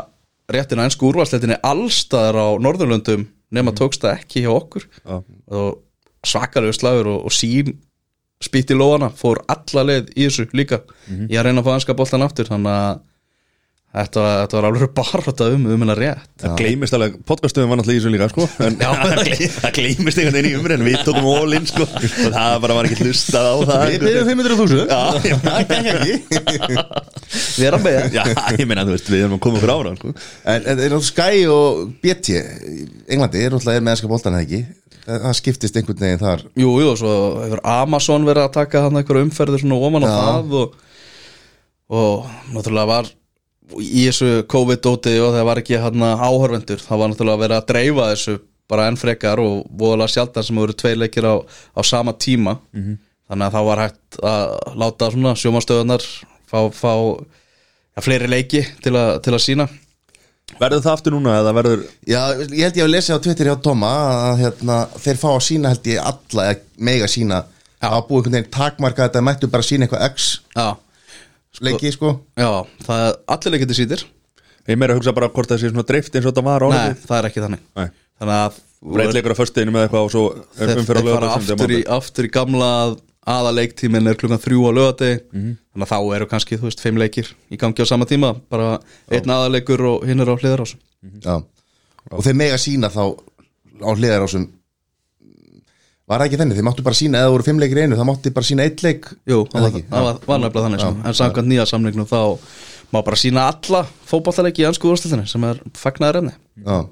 réttina ennsku úrvarsleitinni allstaðar á Norðurlöndum nema tókst það ekki hjá okkur. Já. og svakalegu slagur og, og sín spýtt í lóana, fór alla leið í þessu líka í að reyna að fá anska boltan aftur. Þannig að þetta var, þetta var alveg bara þetta um um hennar rétt Það gleymist alveg, podcastöðum var náttúrulega í þessu líka sko. en það gley- það gleymist einhvern veginn í umræðin við tókum all-in sko. og það bara var ekki hlustað á það við byrjum 500.000 Já, það gekk ekki við erum með já, ég meina, þú veist, við erum að koma fyrir ára sko. en en er náttúrulega Sky og BT Englandi er náttúrulega með ennska boltan eða ekki það það skiptist einhvern veginn þar Jú, jú, svo hefur Amazon verið að taka hann einhverju umferðir svona ofan á Já. það og, og náttúrulega var í þessu COVID-dóti og það var ekki hann áhörvendur það var náttúrulega verið að dreifa þessu bara enn frekar og voðalega sjaldan sem voru tvei leikir á, á sama tíma. Þannig að það var hægt að láta svona sjómanstöðunar fá, fá ja, fleiri leiki til, a, til að sína Verður það aftur núna eða verður Já, ég held ég að lesa á Twitter hjá Toma að hérna, þeir fá að sína held ég alla eða mega sína að búið einhvern veginn takmarka þetta mættu bara sína eitthvað X. Já, leiki sko. já það er allir leikiti sýtir. Ég meira að hugsa bara hvort það sé svona dreift eins og þetta var Nei, það er ekki þannig. Nei. Þannig að Breytleikur á föstuðinu með eitthvað og svo þeir, fara aftur í, aftur í gamla að aðaleiktíminn er klukkan þrjú á lögati þannig að þá eru kannski, þú veist, fimm leikir í gangi á sama tíma, bara einn aðaleikur og hinn er á hliðar ásum Já. og þeir mega sína þá á hliðar ásum var það ekki þenni, þeir máttu bara sína eða voru fimm leikir í einu, það máttu bara sína eitt leik. Jú, það var, var, nefnilega þannig sem, en samkvæmt nýja samningnum þá má bara sína alla fótballaleiki í ansku úrstiltinni sem er fagnaður enni Já.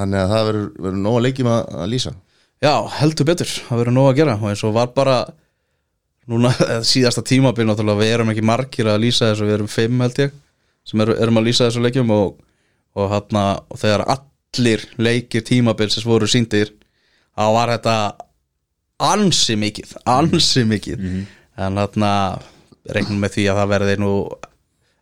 þannig að það verður, verður nóga leikjum að, að lýsa. Já, heldur betur, það verður nóg að gera. Og eins og var bara núna síðasta tímabil náttúrulega við erum ekki margir að lýsa þessu, við erum fimm held ég sem er, erum að lýsa þessu leikjum og, og, hana, og þegar allir leikir tímabil sem voru síndir þá var þetta ansi mikið ansi mikið. En þarna reiknum með því að það verði nú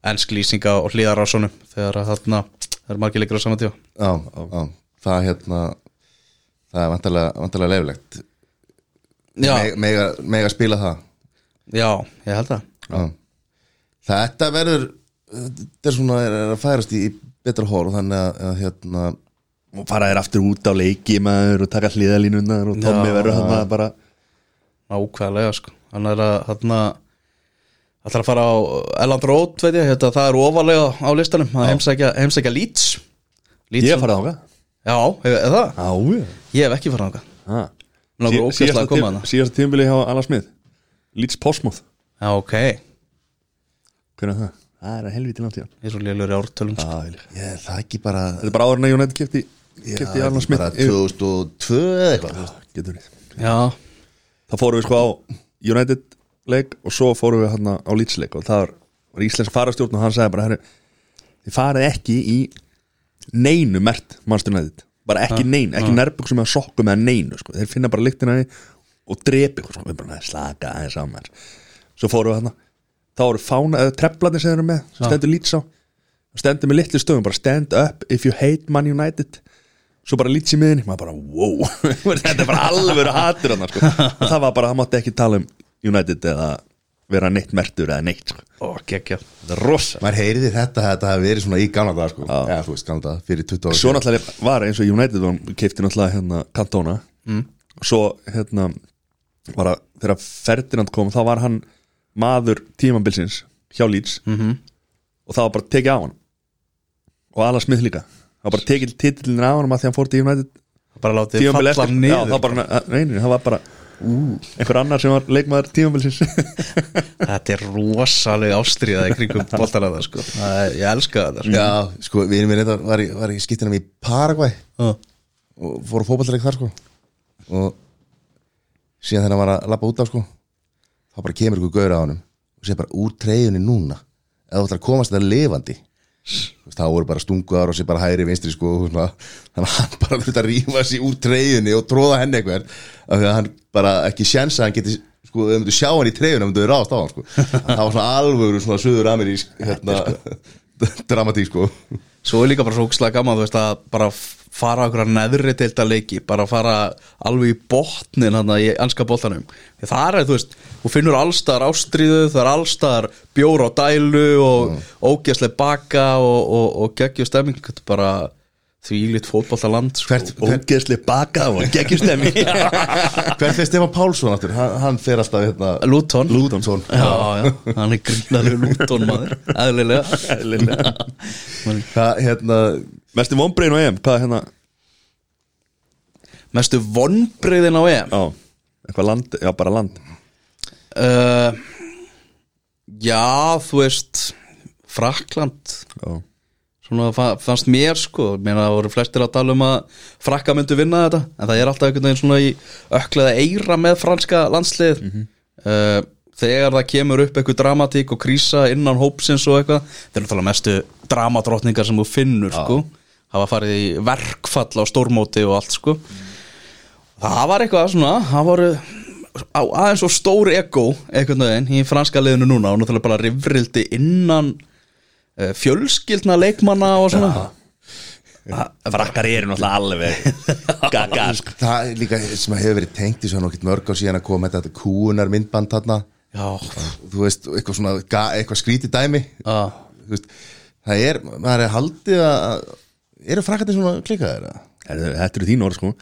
ensk lýsinga og hlýðar á svonum þegar þarna það er margir leikur á saman tíma. Já, já, það hérna það er vantarlega, leiflegt Já, mega, mega, spila það. Já, ég held það. Já. þetta verður þetta er svona er að færast í, í betra hór þannig að hérna og fara þér aftur út á leiki maður og taka hliðalínunar og Tommi Já. verður hann bara Nákvæðlega sko. Hann er að Það þarf að fara á Elland Road veit ég. Þetta, Það er ofalega á listanum. Að heimsækja, heimsækja Leeds. Leeds ég hef farið ága Já, hef, er það? á Ég hef ekki farað á að þarna. síðasta tímbili hjá Alla Smith. Leeds Portsmouth. Já, ok. Hvernig er það? það er helviti langt í hann. Ég er svo lélur í ártölum sko. ég, það er ekki bara þetta er bara áður en að United kipti kipti Alla Smith bara yfir. 2002 eða eitthvað Já, þá fórum við sko á United leik og svo fórum við hann á Leeds leik og það var, var íslensk farastjórn og hann sagði bara herri, þið farið ekki í neinu mert Manchester United. Bara ekki neinu, ekki nærbuksum eða sokkum eða neinu sko. þeir finna bara lyktina í og drepi sko. við bara "Nei, slaka aðeins á mér svo fórum við hann þá voru fána, eða treflarnir sem þeir eru með stendur Leeds á. Stendur með litlu stöðum, bara stand up if you hate Man United svo bara lítið í miðinni, maður bara wow þetta er bara alveg hatur hann sko. og það var bara, það mátti ekki tala um United eða vera neitt mertur eða neitt sko. ó, geggja það er rosa maður heyriði þetta, þetta hafi verið svona í gamla dag sko. já, þú veist, gamla dag, fyrir 20 ára svo náttúrulega var eins og United keipti náttúrulega hérna Cantona mm. svo hérna var að þegar Ferdinand kom þá var hann maður tímabilsins hjá Leeds -hmm. og það var bara tekið á hann og Alla Smith líka það var bara tekið titillin á hann að því hann fór til United. Bara látið falla eftir. já, niður það, bara, nei, nei, það var bara einhver annar sem var leikmaður tímabilsins. Þetta er rosalega ástriða í kringum boltaræða sko. Það Ég elska þetta sko. já, sko, við erum við reyndar var, í- var í skiptinum í Paraguay. Já. og fór á fótballleik þar sko. Og síðan þegar hann var að labba út af sko þá bara kemur ykkur gaur á honum og segir bara úr treyjunni núna. Eða þú ætlar að komast Þú veist, þá voru bara stunguðar og sér bara hægri vinstri sko þannig að hann bara þurfti að rífa sér úr treyjunni og tróða henni eitthvað. Því að hann bara ekki sjensa að hann geti sko, þau myndu sjá hann í treyjunni, þau myndu ráðast á hann sko. Það var svona alvöru svona söður amerísk hérna, dramatík sko. Svo er líka bara svo ókslega gaman þú veist að bara fara okkur að neðri deilda leiki bara fara alveg í botnin hann í anska boltanum. Því það er þú veist, þú finnur allstaðar ástríðu það er allstaðar bjór á dælu og mm. ógeðslega baka og, og, og geggjur stemming. Þetta er bara því lít fótbollaland sko. Ógeðsli baka og geggjustemi Hvert er Stefán Pálsson áttur? Hann, hann fer alltaf hérna Luton. Lúdonsson Já, já, hann er grínarlega Luton maður. Eðlilega. Það, hérna mestu vonbreyin á EM, hvað er hérna? Mestu vonbriðin á EM? Já, eitthvað land, já bara land. Uh, Já, þú veist Frakland já, Svona fa- fannst mér sko Mér það voru flestir að tala um að Frakka myndu vinna þetta En það er alltaf einhvern veginn svona í ökleða eira með franska landslið uh, Þegar það kemur upp eitthvað dramatík og krísa innan hópsins og eitthvað Þeir eru náttúrulega mestu dramadrottningar sem þú finnur sko Hafa farið í verkfall á stórmóti og allt sko. Það var eitthvað svona Það voru á aðeins og stór ego einhvern veginn í franska liðinu núna og náttúrulega bara rifrildi innan uh, fjölskyldna leikmanna og svona. Frakkar eru náttúrulega alveg gaga sko. Það er líka sem að hefur verið tengt í svo nokkið mörg á síðan að koma þetta kúunar myndband þarna. Já, Þú veist, eitthvað svona eitthvað skrítið dæmi. Já, Þú veist, Það er, maður er haldið að Eru frakkarnir svona klikaðir? eða? Herðu, þetta eru þín orð sko.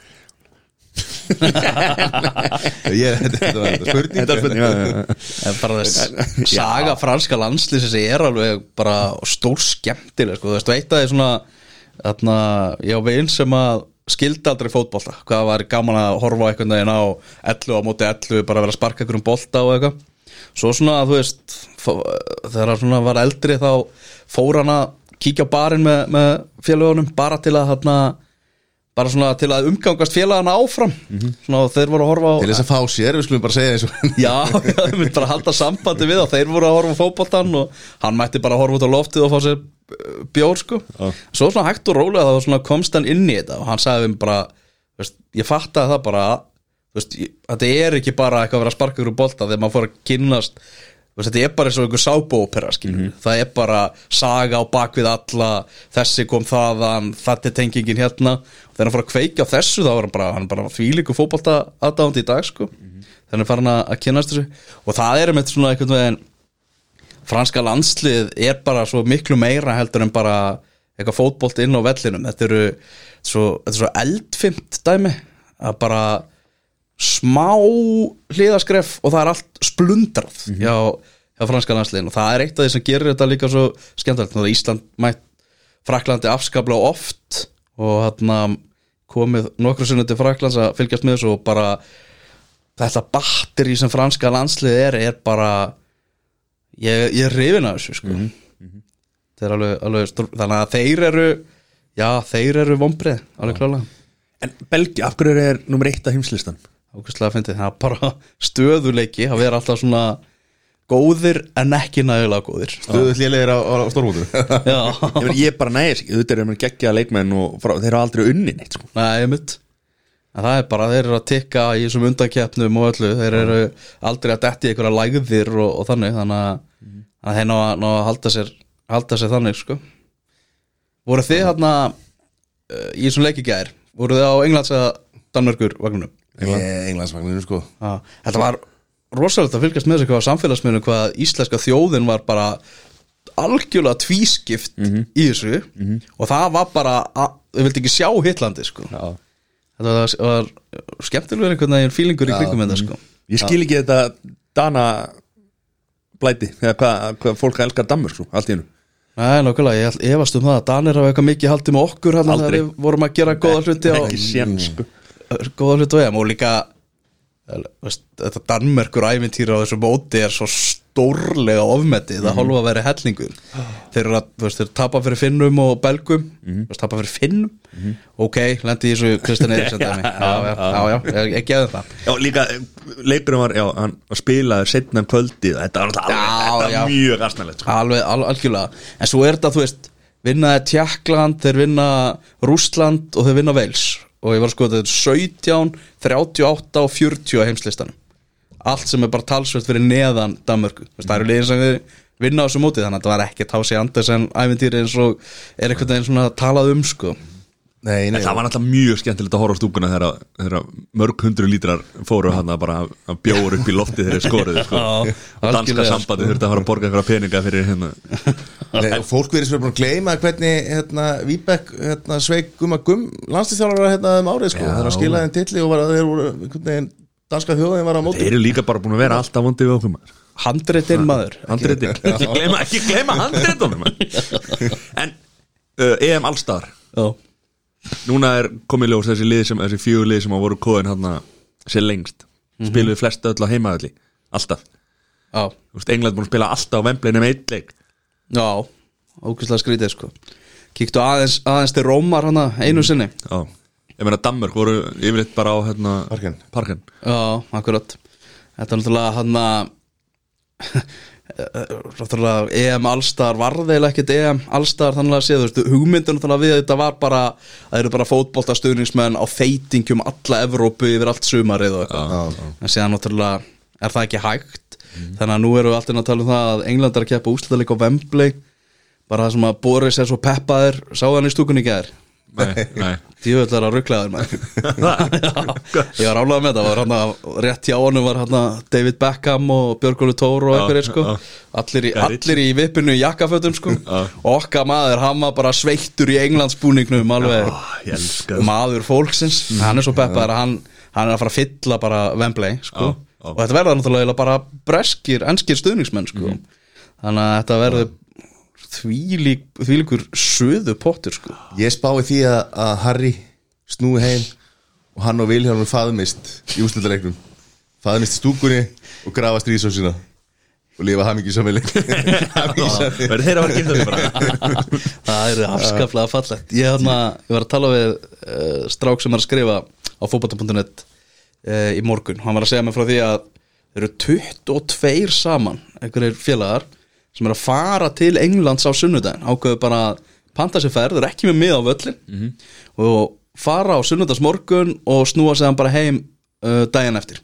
Ég, þetta, þetta var spurning. Þetta er spurning bara þess saga franska landslýsins er alveg bara stór skemmtileg sko, þú veist, veit að það er svona þarna, ég á veginn sem að skildi aldrei fótbolta, hvað var gaman að horfa einhvern veginn á 11 á móti 11 bara vera að sparka einhverjum bolta og eitthvað. Svo svona, þú veist þegar hann svona var eldri þá fór hann að kíkja á barinn með, með félagunum bara til að þarna bara svona til að umgangast félagana áfram. Svona þeir voru að horfa á Til þess að fá sér, við skulum bara segja og Já, þau myndi bara halda sambandi við og þeir voru að horfa á fótboltan og hann mætti bara horfa út á loftið og fá sér uh, bjór sko. Svo svona hægt og rólega þá svona komst hann inn í þetta og hann sagði við bara veist, ég fattaði það bara veist, þetta er ekki bara eitthvað að vera að sparka ykkur úr bolta þegar maður fór að kynnast þú veist, þetta er bara eins og einhver sábópera skilur það er bara saga á bakvið alla þessi kom þaðan þetta er tengingin hérna. Þegar hann fór að kveikja á þessu þá var hann bara, hann bara þvílíku fótbolta aðdáðandi í dag sko. Þannig er hann farin að að kynnast þessu. Og það er með svona einhvern veginn franska landslið er bara svo miklu meira heldur en bara eitthvað fótbolt inn á vellinum. Þetta eru svo, þetta er svo eldfimt dæmi. Að bara smá hliðaskref og það er allt splundrað hjá, hjá franska landsliðin og það er eitt af því sem gerir þetta líka svo skemmtilegt. Ísland mætt Fraklandi afskaplega oft og hérna komið nokkru sinni til Fraklands að fylgjast með þessu og bara þetta batteri sem franska landslið er er bara ég, ég er rifin af þessu sko. Það er alveg, alveg stór, þannig að þeir eru já, þeir eru vombrið alveg klálega En Belgi, af hverju er nummer eitt af heimslistan? Ákvæmstlega að fyndi það er bara stöðuleiki að vera alltaf svona góðir en ekki nægilega góðir. Stöðull lélegir á, á stórmótu Ég, ég bara nægis þetta er geggja leikmenn og frá, þeir hafa aldrei unni neitt sko. Nei, En það er bara, þeir eru að tikka í þessum undankeppnum og öllu, þeir eru aldrei að detti einhverja lægðir og, og þannig. Þannig að, þannig að þeir ná, að- ná að halda sér, halda sér þannig sko. Voru þið hérna í þessum leikigæðir, voru þið á Englands eða Danmörkur vagnunum? Englandsvagninu sko. Já, þetta var rosalega að fylgjast með þessu hvað á samfélagsmiðlum hvað íslenska þjóðin var bara algjörlega tvískipt í þessu. Og það var bara, að, þau vildi ekki sjá Hitlandi sko. Já. þetta var, var skemmtilegur einhvern veginn fílingur í kringum þetta sko. Ég skil ekki þetta Dana blæti eða hvað hva, fólk elskar Dammur sko, allt í hennu Nei, nákvæmlega, ég held- efast um það að Danir hafa eitthvað mikið haldið með okkur hérna Aldrei. þegar við vorum að gera góða hluti á Ekki sén sko góða hluti á EM og líka eh, veist, þetta Danmerkur ævintýra á þessu móti er svo stórlega ofmetið Mhm. að hálfa að vera hellingur. Þeir eru að, veist, þeir tapa fyrir Finnum og Belgum, Mhm. þú veist, tapa fyrir Finnum? Ok, lendi í þessu Kristjan Eriksson já, já, já, já, ég, ég geði það. Já, líka, leikurinn var, já, hann var spilaður setna um kvöldið, þetta var alltaf mjög aðsnæðilegt sko. alveg, al, algjörlega. En svo er þetta, þú veist, vinna Tjekkland, þeir vinna Rústland og þeir vinna Wales og ég var sko þetta er 17, 38 og 40 á heimslistanum. Allt sem er bara talsvert fyrir neðan Danmörku, veist, það eru liðin sem við vinna á þessu móti, þannig að þetta var ekki Tási Andersen æventýri eins og er einhvern veginn svona talað um sko. Nei, nei, En það var náttúrulega mjög skemmtilegt að horfa á stúkuna þegar, þegar mörg hundru lítrar fóru hann að bara að bjóra upp í lofti þegar þeir skoruðu sko. Já, og danska sambandi sko. þurfti að fara að borga einhverja peninga fyrir hérna nei Fólk verið sem er búin að gleyma hvernig hérna, Víbek hérna, sveik gumma gum landslýstjálfara hérna um árið sko. Já. þegar hann skilaði en tilli og var að þeir voru veginn danska þjóðin var á móti. Þeir eru líka bara búin að vera alltaf vondið við okkur maður. Handreitin maður. Handritin, ekki gleyma, ekki gleyma handritunum En uh, EM Allstar. Já, Núna er komið ljós þessi lið sem, þessi fjögur lið sem á voru kóðin hann sér lengst. Spiluðu flest öll á heimaðalli Alltaf. Já, Þú veist, England búin að spila alltaf á Wembley nema eitt leik já ógæslega skrítið sko. Kíktu aðeins, aðeins til Rómar hana einu sinni. Já. Ég meina Danmörk voru yfirleitt bara á hérna Parken. Parken Já, akkurat. Þetta er náttúrulega hann að Náttúrulega EM Allstar varðeila ekkert EM Allstar þannig að séð, þú veist, hugmyndin náttúrulega við þetta var bara að það eru bara fótboltastöðningsmenn á feitingum alla Evrópu yfir allt sumarið og eitthvað. En síðan náttúrulega er það ekki hægt þannig að nú erum við alltaf að tala um það að England að keppa úslitaðleik á Wembley. Bara það sem að Boris er svo peppaður. Sá hann í stúkunni Djúvill er að rugglaður Já, Ég var ánlega með þetta var rétt hjá honum var hann að David Beckham og Björgólu Tór og Já, einhverjir sko. já. allir allir í vippinu í jakkafötum sko. Já. og okkar maður, hann var bara sveittur í englandsbúningnum alveg. Það maður fólksins. Hann er svo peppaður að hann, hann er að fara að fylla bara Wembley sko Já. og þetta verða náttúrulega bara breskir, enskir stuðningsmenn sko. Mhm. þannig að þetta verður þvílík, þvílíkur söðu pottur sko. Ég spái því að, að Harry snúi heim og hann og Vilhjálmur faðmist í úrslutaleiknum faðmist í stúkunni og grafa stríðsósina og lifa hamingi samveli Verður þeirra að vera giftað því bara? Það er afskaplega fallegt. Ég, hana, ég var að tala við uh, strák sem er að skrifa á fótbolta.net uh, í morgun. Hann var að segja mig frá því að þeir eru 22 saman einhverjir félagar sem er að fara til Englands á sunnudaginn. Ákveðu bara að panta sér ferð, þeir eru ekki með mið á völlin og fara á sunnudagsmorgun og snúa sig hann bara heim uh, daginn eftir.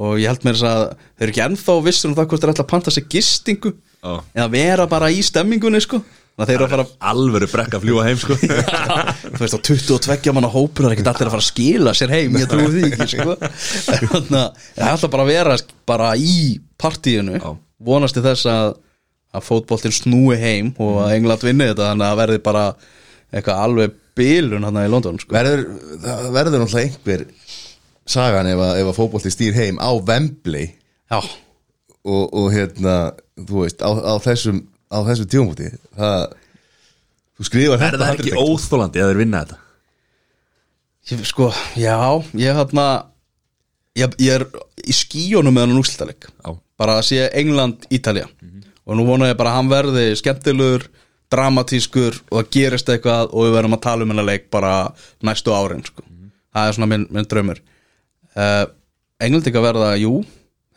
Og ég held mér þess að þeir eru ekki ennþá vissur um það hvort þeir ætla að panta sér gistingu Já. eða vera bara í stemmingunni sko þannig að þeir eru að fara Alvöru brekka að fljúa heim sko. Þú veist á 22 manna hópur það er ekkert allir að fara að skila sér heim ég trúi því ekki sko. Þannig að það ætla bara að vera bara í partíinu Já. vonast til þess að, að fótboltinn snúi heim og að England vinni þetta þannig að það verði bara eitthvað alveg bilun hann í London sko. verður, það verður náttúrulega einhver sagan ef að, að fótbolti stýr heim á Wembley. Já, og, og hérna, þú veist, á, á þessum á þessum tíumúti það, þú skrifar Er það ekki handrit, óþólandi að þeir vinna þetta? ég, sko, já ég hérna ég, ég er í skíunum með hann úrslitaleg Já. bara að sé England, Ítalja og nú vona ég bara að hann verði skemmtilegur dramatískur og það gerist eitthvað og við verðum að tala um hennar leik bara næstu árin sko. það er svona minn, minn draumur uh, Englendinga verða, jú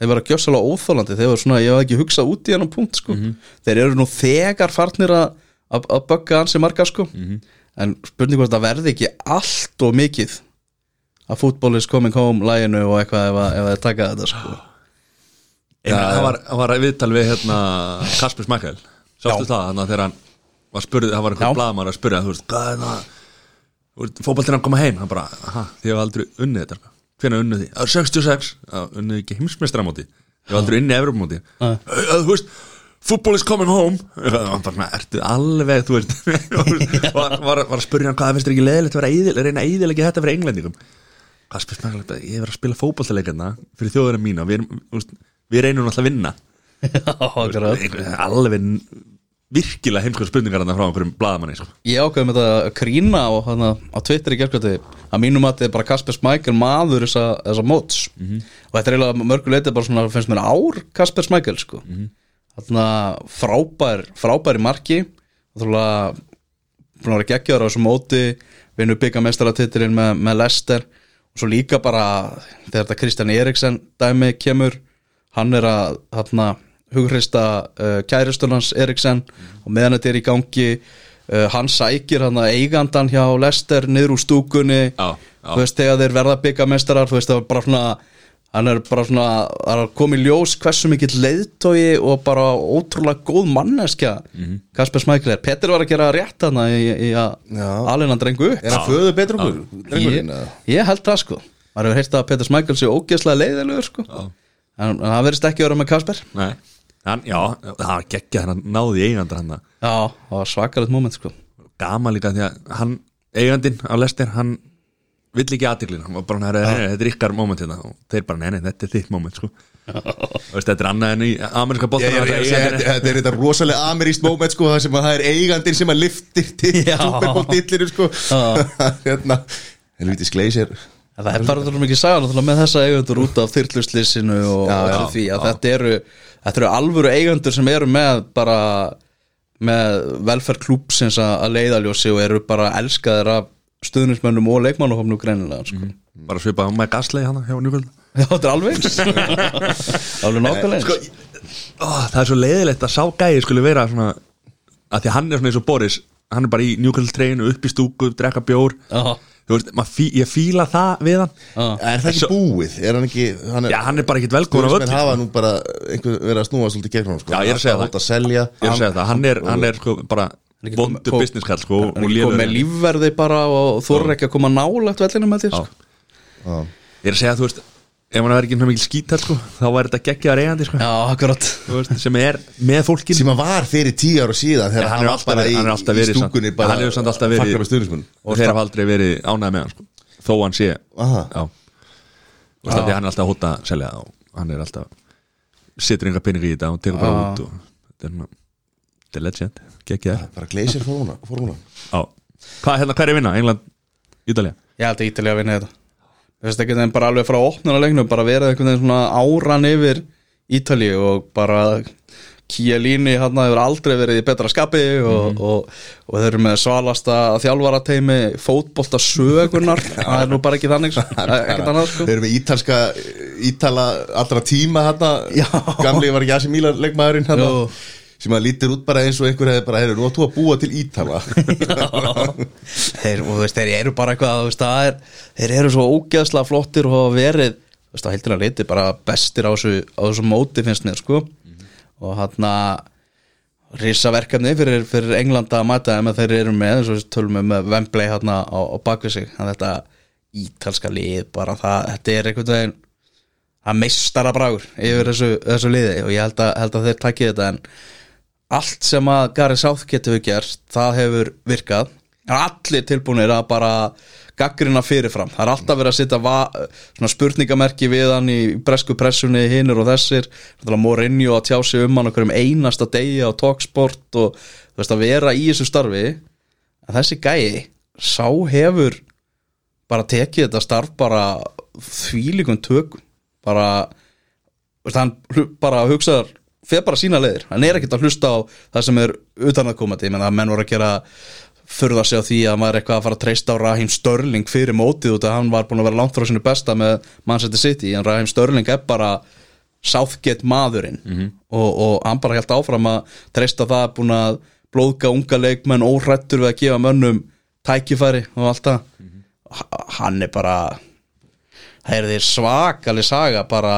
þeir verða gjössalega óþólandi þeir verða svona, ég hef ekki hugsað út í hennan punkt sko. þeir eru nú þegar farnir að að að bögga hansi marga sko. En spurning hvort það verði ekki allt og mikið að football is coming home læginu og eitthvað ef, að- ef það taka þetta sko. Já, það var, var viðtal við hérna Kasper Smækkel Sástu Já. það, þannig að þegar hann var spurði, það var Já. einhver blaðmar að spurja þú veist, hvað er það? Fótboltinn að koma heim, hann bara, þið hefur aldrei unnið þetta, það er 66, það unnið ekki heimsmestramóti þið hefur aldrei unnið Evropamóti þú veist, football is coming home. Var ertu alveg þú veist, var, var, var að spurja hann hvað finnst þér ekki leðilegt að vera eðil, reyna að eðilegja þetta fyrir englendingum? Hvað spyrir smækilegt að ég hef verið að spila fótballtaleikana fyrir þjóðurinn mína. Við, við reynum alltaf að vinna. Einhver- alveg virkilega heimskvæð spurningar frá einhverjum blaðamanni sko. Ég ákveði með þetta að grína á, hana, á Twitter í gerkvæði að mínum að þetta er bara Kasper Smækkel maður þessa, þessa móts. Og þetta er eiginlega mörguleiti bara svona finnst mér ár Kasper Smækkel sko. Þarna frábær frábær í marki. Og þarna búin að geggjaður á þessu móti. Vinnu byggamestaratitilinn með, með Lester og svo líka bara þegar þetta Kristján Eriksen dæmi kemur hann er að þarna hughrista uh, kæristurnans Eriksen og meðan þetta er í gangi uh, hann sækir hann að eigandan hjá Lester niður úr stúkunni. Já, já. þú veist þegar þeir verða byggamestarar þú veist það var bara svona hann er bara svona að koma í ljós hversu mikill leiðtói og bara ótrúlega góð manneskja Mhm. Kasper Smækler Petter var að gera rétt hana í, í að Já. alveg hann drengu upp. Er hann föðu betur okkur ég, held það sko. Maður hefur heyrt að Petter Smækler sé ógeðslega leiðilegur sko. En en það verðist ekki að vera með Kasper. Nei. Hann, já, það var geggjað hann náði í eigandar hann. Já, það var svakalegt moment sko. Gama líka því að hann eigandinn á Lester, hann vill ekki aðtiklina, hann. Var bara hann herri, þetta er ykkar moment hérna. Og þeir bara, nei, nei, þetta er þitt moment sko. Veist, þetta er annað en í ameríska ég- Þetta er þetta rosalega ameríst moment sko, það sem að það er eigandinn sem að liftir til Já. Superbowl-tillinu sko. Hérna, helviti skleisir En Það er bara þetta mikið saga náttúrulega með þessa eigendur út af þyrluslýsinu og, Já, já, já, því að þetta eru þetta eru alvöru eigendur sem eru með bara með velferð klúpsins að að leiðaljósi og eru bara elskaðir af stuðnismönnum og leikmannahofnu greinilega sko. bara svipað á Mike Astley hann hjá Newcastle. Já, þetta er alveg Alveg nákvæmlega eins. sko, það er svo leiðilegt að sá gæði skulle vera svona að því að hann er svona eins og Boris hann er bara í treynu upp í stúku, drekka bjór. Já, þú veist, fí, ég fíla það við hann já, Er það ekki Svo- búið? Er hann ekki hann já, hann er bara ekkit á Stuðnismenn völl hafa nú bara einhver verið að snúa svolítið gegn hann sko. Já, ég er að segja það. að selja ég er að segja það, hann er, hann er sko bara vondur kom- business kall sko, hann er komið með lélegur. lífverði bara og þú er ekki að koma nálægt vellinu með þér sko. Ég er að segja, þú veist ef hann verður ekki mjög mikil skítal sko, þá er þetta geggjaðar eigandi sko, Já, sem er með fólkin sem að var fyrir tíu ára síðan þegar hann hann er var alltaf bara verið- í, hann er alltaf verið stúkunni samt- bara hann samt alltaf verið- og þeir hafa aldrei verið ánægð með hann sko, þó hann sé Aha. já, þú veist, af því að hann er alltaf hóta selja og hann er alltaf setur enga peningi í þetta og tekur bara út og þetta er, er legend, geggjaðar bara gleysir. Já. Hvað, hérna, er vinna? England, Ítalía? Ég held að Ítalía að vinna þetta Þú veist ekki þeim bara alveg frá opnunarleiknum bara verið einhvern veginn svona áran yfir Ítalíu og bara Chiellini hann hefur aldrei verið í betra skapi og, og, og þeir eru með svalasta þjálfarateimi fótbolta sögunar það er nú bara ekki þannig sko. sko Þeir eru með ítalska Ítala allra tíma Já. Gamli var Asi Mílan leikmaðurinn hérna Jú. Sem að lítir út bara eins og einhver hefði bara, heyrðu, nú að þú að búa til ítala. Þeir, og þú veist, þeir eru bara eitthvað þú veist, er, þeir eru svo ógeðslega flottir og hafa verið, þú veist, á heildina liti bara bestir á þessu, á þessu móti finnst mér, sko. Og hann að risaverkefni fyrir, fyrir Englanda að mæta þeim að þeir eru með, eins og við tölum við með Wembley hann á, á bakvið sig. Þannig að þetta ítalska lið bara það, þetta er einhvern veginn að meistara bragur yfir þessu, þessu liði. Og ég held að, held að þeir takki þetta en allt sem að Gary Southgate hefur gert, það hefur virkað. Allir tilbúinir að bara gaggrina fyrirfram, það er alltaf verið að setja spurningamerki við hann í bresku pressunni, hinnur og þessir. Morinho að tjá sig um hann okkur um einasta degi á Talksport og þú veist að vera í þessu starfi. En þessi gæi sá hefur bara tekið þetta starf bara þvílíkum tökum. Bara veist, hann bara hugsaðar fer bara sína leiðir, hann er ekkert að hlusta á það sem er utan að koma til, ég menn að menn voru að gera furða sig á því að maður er eitthvað að fara að treysta á Raheem Störling fyrir mótið út að hann var búin að vera langt frá sinu besta með Manchester City, en Raheem Störling er bara Southgate maðurinn. Og, og hann bara helt áfram að treysta það, búin að blóðga unga leikmenn óhrættur við að gefa mönnum tækifæri og allt það. H- hann er bara það er því svakalig saga bara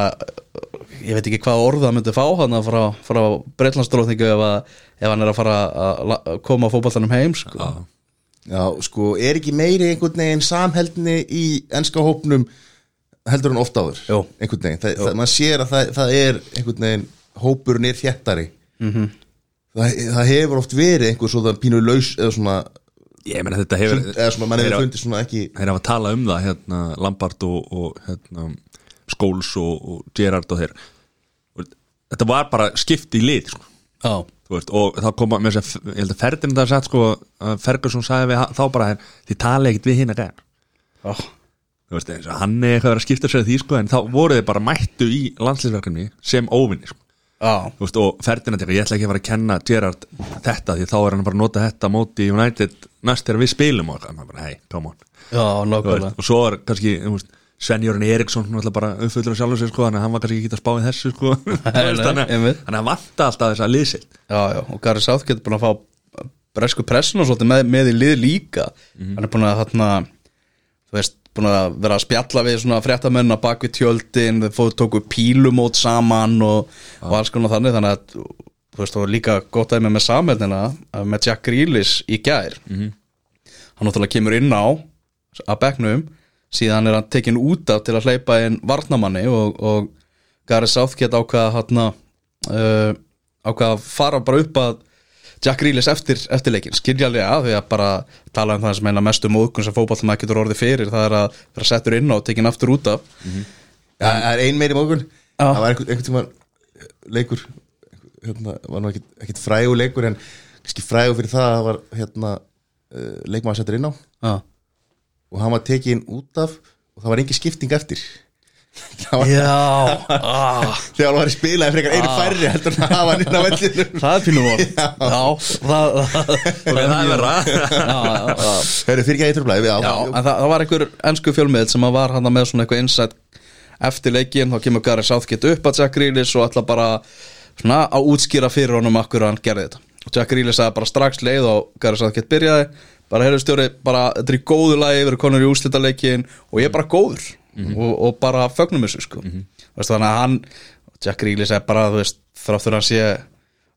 ég veit ekki hvað orða myndi fá hann frá, frá Breitlandsdróðningu ef, að- ef hann er að fara að að koma fótballtanum heim sko. Já, sko, er ekki meiri einhvern veginn samheldni í enska hópnum heldur hann oft áður Jú. einhvern veginn, það, það, maður sér að það, það er einhvern veginn, hópurinn er þjættari -hmm. það, það hefur oft verið einhver svona pínu laus eða svona, Ég meina þetta hefur eða svona mann Þeir hefur hafa- fundið svona ekki Þeir hafa talað um það hérna, Lampard og, og hérna, Skóls og, og Gerrard og þeir. Þetta var bara skipt í lið sko. Þú veist, og þá koma með þess að ég held að Ferdinand það sagt sko Ferguson sagði við þá bara hér, þið tala ekkert við hinn að gæða já, þú veist, eins og hann er eitthvað að skipta sér því sko, en þá voru þið bara mættu í landslýsverkefni sem óvinni sko. Þú veist, og Ferdinand ég ætla ekki að fara að kenna Gerrard þetta því þá er hann bara að nota þetta móti United næst þegar við spilum og hann bara, hei, come on. Já, og svo er kannski þú veist, Svenjórn Eriksson ætla bara af sjálfur sér sko, þannig að hann var kannski ekki að spá í þessu sko. Þannig að hann vanta alltaf þess að já, og Gary Southgate er búin að fá bresku pressun og svolítið með, með í lið líka. Hann er búin að þarna þú veist, búin að vera að spjalla við svona fréttamenn að bak við tjöldin þau tóku pílumót saman og, og alls konar þannig þannig að þú veist, og líka gott aðeins með samhældina með Jack Grealish í gær. Hann náttúrulega kemur inn á að bekknum, síðan er hann tekin út af til að hleypa inn varnamanni og, og Gary Southgate ákvað hann uh, ákvað að fara bara upp að Jack Grealish eftir, eftir leikin skiljalega því að bara tala um það sem eina mestu móðkun sem fótballtum að getur orðið fyrir það er að vera settur inn á og tekin aftur út af. Já, það er ein meiri mókun það var einhvern, tímann leikur hérna, var nú ekkit frægur leikur en kannski frægur fyrir það að það var hérna, uh, leikmaður settur inn á. Já, og hann var tekin út af og það var engin skipting eftir. Það var, Já. Ah, þegar hann var í spilaði frekar einu færri heldur en að hafa hann inn á vellinu það er pínum orð Já, það, það, það er verra. Hörru, fyrir ekki að ég tröflaði Já, en það, það var einhver ennsku fjölmiðl sem var hann með svona eitthvað insight eftir leikin, þá kemur Gary Southgate upp að Jack Grealish og ætla bara svona að útskýra fyrir honum akkur hann gerði þetta. Og Jack Grealish sagði bara strax leið og Gary Southgate byrjaði bara heyrðu stjóri, bara þetta er í góðu lagi við erum konur í úslita leikin og ég er bara góður. Og, og bara fögnum þessu sko. Veistu, þannig að hann Jack Grealish er bara, veist, þráttur hann sé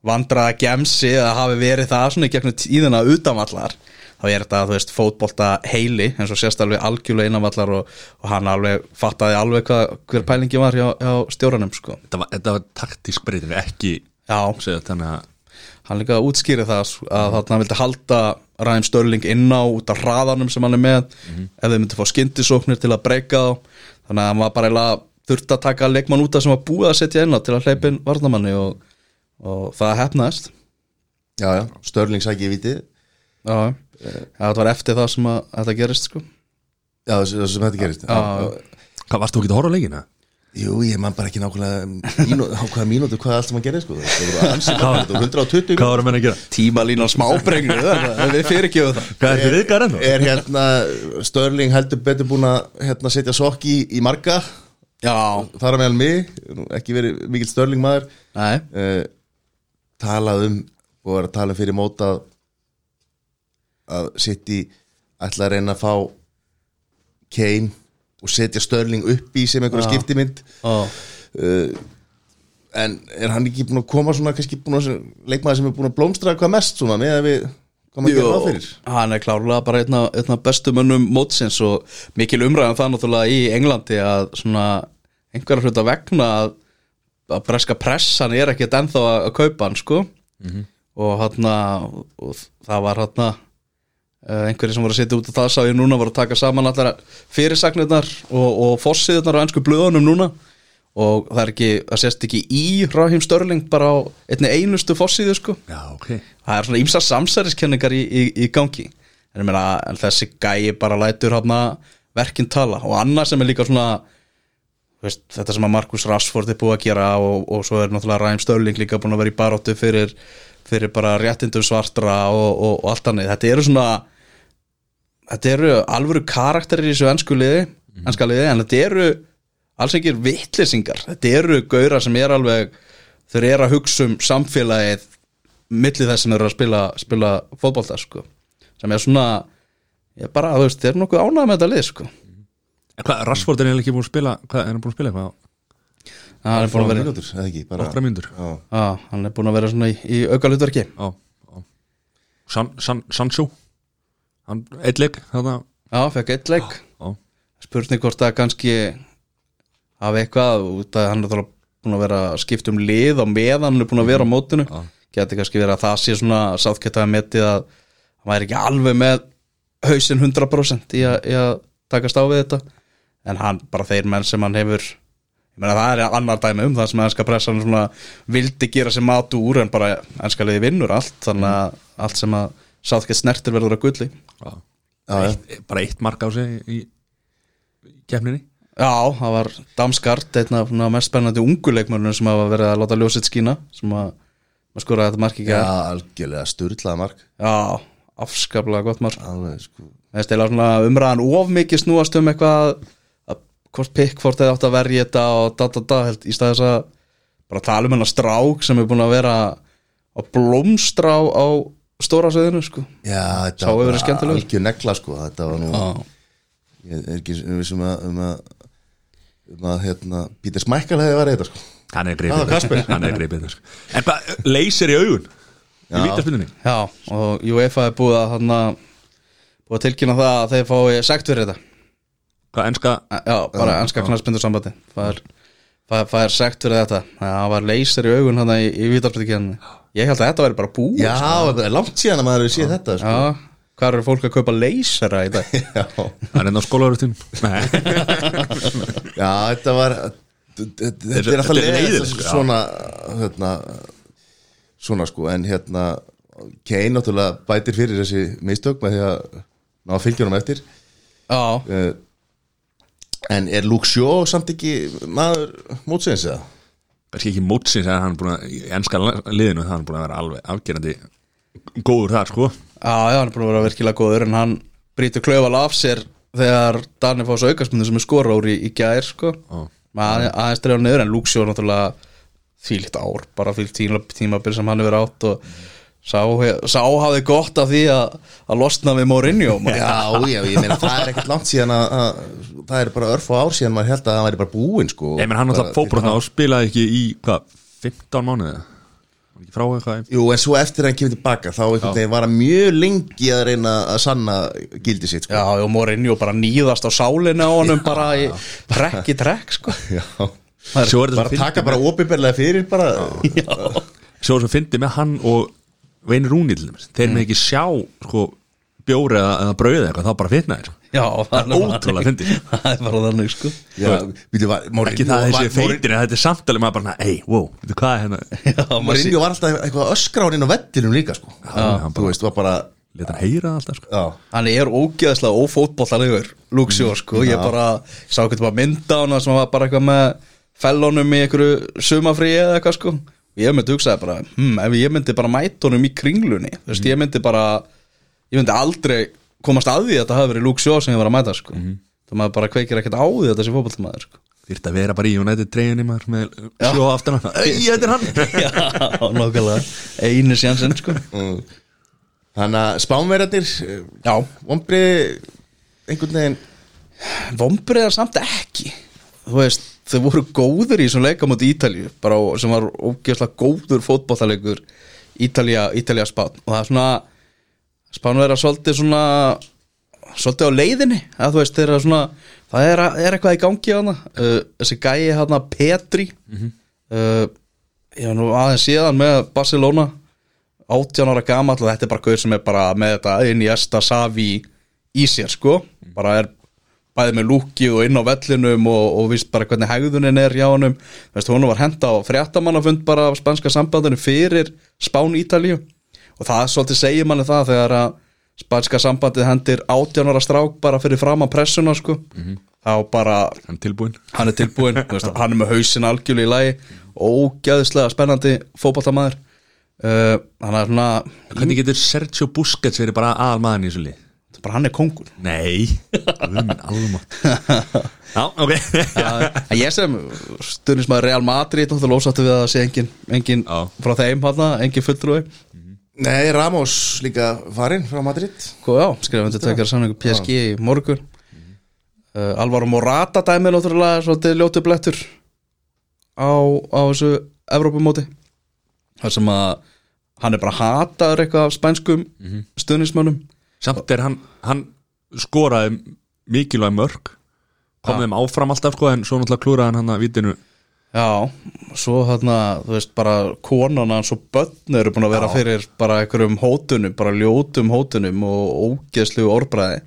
vandraða gemsi að hafi verið það svona í gegnum tíðina utanvallar þá er þetta, þú veist, fótbolta heili eins og sérst alveg algjörlega innanvallar og, og hann alveg fattaði alveg hvað, hver pælingi var hjá, hjá stjóranum sko. þetta var, þetta var taktísk breytin ekki Já, segja, þannig að hann líka útskýri það að þarna hann vildi halda Ræðin Störling inn á út af hraðanum sem hann er með. Ef þau myndi fá skyndisóknir til að breyka þá. Þannig að hann var bara eiginlega þurft að taka leikmann út af sem var búið að setja inn á til að hleypa inn varnamanni og, og það hefnaðist Já, já, Störling sæki í vitið Já, það var eftir það sem að þetta gerist sko. Já, það sem þetta gerist. Já. hvað varstu ekki að horfa leikina? Jú, ég man bara ekki nákvæmlega mínútu hvað allt sem hann gerði sko. Það voru ansi þetta voru 120 hvað varum henni að gera? Tímalínan smábrengnu við fyrirgefum það hvað er fyrir ykkar ennþá? Er hérna Störling heldur betur búin að hérna, setja sokk í, í marga Já, þar að meðal mig, ekki verið mikill Störling maður nei, uh, talað um og var að tala fyrir móta að, að City ætla að reyna að fá Kane og setja Störling upp í sem einhverja skiptimynd. Já, en er hann ekki búin að koma svona kannski búin að leikmaður sem er búin að blómstra hvað mest svona með að við hvað maður gerir ráð fyrir? hann er klárlega bara einna, einna bestu mönnum mótsins og mikil umræðan það náttúrulega í Englandi að svona einhverja hluta vegna að, að breska pressan er ekkert ennþá að, að kaupa hann sko. Og hann og það var hann einhverjir sem voru að setja út af það sá ég núna voru að taka saman allar fyrirsagnirnar og, og fossiðurnar á ennsku blöðunum núna. Og það er ekki, það sést ekki í Rahim Störling bara á einni einustu fossiðu sko. Já, ok. Það er svona ímsa samsæriskenningar í, í, í gangi. En, ég meina, en þessi gæi bara lætur hafna verkinn tala. Og annað sem er líka svona veist, þetta sem að Markus Rashford er búið að gera og, og svo er náttúrulega Ræm Störling líka búin að vera í baróttu fyrir, fyrir bara réttindum svartra og, og allt annað þetta eru svona þetta eru alvöru karakterir í þessu ennsku liði, ennska liði en þetta eru alls ekki vittlisingar þetta eru gaurar sem er alveg þeir eru að hugsa um samfélagið millið þess sem eru að spila, spila fótbolta sko. sem er svona ég bara, þú veist, þeir eru nokkuð ánægð með þetta lið sko. En hvað, Rashford er ekki búin að spila Hvað, er hann búin að spila eitthvað? hann er búin að vera mínútur, eða ekki, bara Áttara mínútur Já. á, hann er búin að vera svona í, í auka hlutverki Já, já San, San, Sancho Hann, eitt leik, þarna. Já, fekk eitt leik. Spurning hvort það kannski hafi eitthvað út að hann er búin að vera að skipta um lið og meðan hann er búin að vera á mótinu. Geti kannski verið að það sé svona sáðkett að metið að hann væri ekki alveg með hausinn 100% í að, í að takast á við þetta. En hann, bara þeir menn sem hann hefur ég meina það er annar dæmi um það sem ennska pressan svona vildi gera sér mat úr en bara ennska liði vinnur allt þannig að allt sem að sáðkett snertir verður að gulli. Já. Já. Eitt, Bara eitt mark á sig í, í kefninni Já, það var Damskart, einn af mest spennandi unguleikmörnum sem hafa verið að láta ljósitt skína sem að maður skora þetta mark ekki Já, algjörlega sturlaða mark. Já, afskaplega gott mark. Alveg sko. Það er stila svona umræðan of mikið snúast um eitthvað að hvort Pickford hefði átt að verja þetta og da da da held í stað þess að bara tala um hennar strák sem er búin að vera að blómstra á, á stóra söðinu sko. Já, þetta var algjör negla sko. Þetta var nú Já, Ég er ekki vissum að um að, um að hérna, Peter Smækkal hefði verið þetta sko. Hann er er greipið þetta, sko. En hvað, leysir í augun? Í vítaspindinni Já, og UEFA er búið að hann búið að tilkynna það að þeir fái sekt fyrir þetta. Hvað, enska Já, bara ennska knarsbyndur sambandi Það er, það, er sekt fyrir þetta. Það var leysir í augun hann í, í vítarsbyrðikjarni Ég held að þetta væri bara búið Já, það er langt síðan að maður hefur séð þetta sko. Já, hvað eru fólk að kaupa leysera í dag? Já, Það er enn á skólarutin Nei, Já, þetta var Þetta er alltaf sko, já. Svona hérna, Svona sko, en hérna Kane náttúrulega bætir fyrir þessi mistök með því að ná að fylgja honum eftir. Já, uh, En er Luke Shaw samt ekki maður mótsins eða? Kannski ekki mótsins en hann búin að í enska liðinu það er hann búin að vera alveg afgerandi góður þar, sko já, já, hann er búin að vera virkilega góður en hann brýtur klauval af sér þegar Danni fá svo aukastmyndu sem er skora úr í, gær sko. Maður aðeins drefa niður en er náttúrulega þvílitt ár, bara fyrir tíma, tímabil sem hann hefur átt og sá, sá hafði gott af því að, að losna við Mourinho. Já, já, ég meina það er ekkert langt síðan að, að það er bara örf og ár síðan maður held að það væri bara búinn sko. Ég menn hann alltaf fóbrotna og spilaði ekki í, hvað, 15 mánuði? Var ekki frá eitthvað? Jú, en svo eftir að hann kemur tilbaka þá var hann mjög lengi að reyna að sanna gildi sitt sko. Já, og Mourinho bara nýðast á sálinni á honum bara í trekk í trekk sko. Já. Svo Bara taka bara opinberlega fyrir bara. Svo er þetta fyndi með hann og Vein Rúni til dæmis. Þeir með ekki sjá, sko, bjóri eða, eða brauði eitthvað, þá bara fitna þér Já, Það er ótrúlega fyndið. Það er bara þannig sko. Já, býtu, var, Mourinho Ekki það að þessi feitir en þetta er samtalið maður bara, ei, wow, veitu hvað er hérna? Já, Mourinho var alltaf eitthvað að öskra á hann inn á vettinum líka sko. hann Þú veist, var bara Leta hann heyra alltaf, sko. Já, hann er ógeðslega ófótbollalegur Luxjó sko, ég bara sá eitthvað bara mynda á hann sem var bara eitthvað með fellonum í einhverju sumafríi eða eitthvað sko ég myndi hugsaði bara, hm, ef ég myndi bara mæta honum í kringlunni, þú veist, ég myndi bara ég myndi aldrei komast að því að þetta hafi verið Luxjó sem ég var að mæta sko. Það maður bara kveikir ekkert á því að þetta sé fótbollmaður sko. Þýrt að vera bara í United treyjunni maður með sjó aftan hann. Þetta er hann. Já, nákvæmlega. Einu sjansinn sko. Þannig að spánverðarnir Já, Vombrið einhvern veginn? Vombriðar samt ekki. Þú veist, þau voru góður í þessum leika mot Ítalíu bara á- sem var ógeðslega góður fótbollalegur Ítalía, Ítalía spán og það er svona spán vera svolítið svona svolítið á leiðinni að þú veist, þeir eru svona það er, er eitthvað í gangi hana uh, þessi gæi hana Petri. Uh, ég var nú aðeins síðan með Barcelona 18 ára gamall og þetta er bara gauð sem er bara með þetta inn í esta savi í sér sko. Bara er bæði með lúkið og inn á vellinum og, og víst bara hvernig hegðunin er hjá Veist, hún var henda á fréttamannafund bara af spanska sambandinu fyrir Spán Ítalíu. Og það svolítið segir manni það þegar að spanska sambandið hendir 18 ára strák bara fyrir fram að pressuna sko. Þá bara Hann er tilbúinn. Hann er tilbúinn, þú veist, hann er með hausin algjörlega í lagi. Ógæðislega spennandi fótballtamaður uh, hann er svona Hvernig getur Sergio Busquets verið bara aðal maðurinn í þessu lið? Bara hann er kongur Nei, minn alveg Já, ok. En ég sem stundismæður Real Madrid náttúrulega lósáttu við að sé engin, engin Já. frá þeim hann, engin fulltrúi. Nei, Ramos líka farinn frá Madrid. Góð já, skrifum þetta tekjar samningu PSG í morgun. Uh, Alvaro Morata dæmið náttúrulega svolítið ljótu blettur á, á þessu Evrópumóti þar sem að hann er bara hataður eitthvað af spænskum mm stuðnismönnum Samt er hann, hann skoraði mikilvæg mörg kom þeim áfram alltaf sko en svo náttúrulega klúraði hann hann að vitinu Já, svo þarna, þú veist, bara konan hans og börn eru búin að vera fyrir bara einhverjum hótunum, bara ljótum hótunum og ógeðslegu orðbræði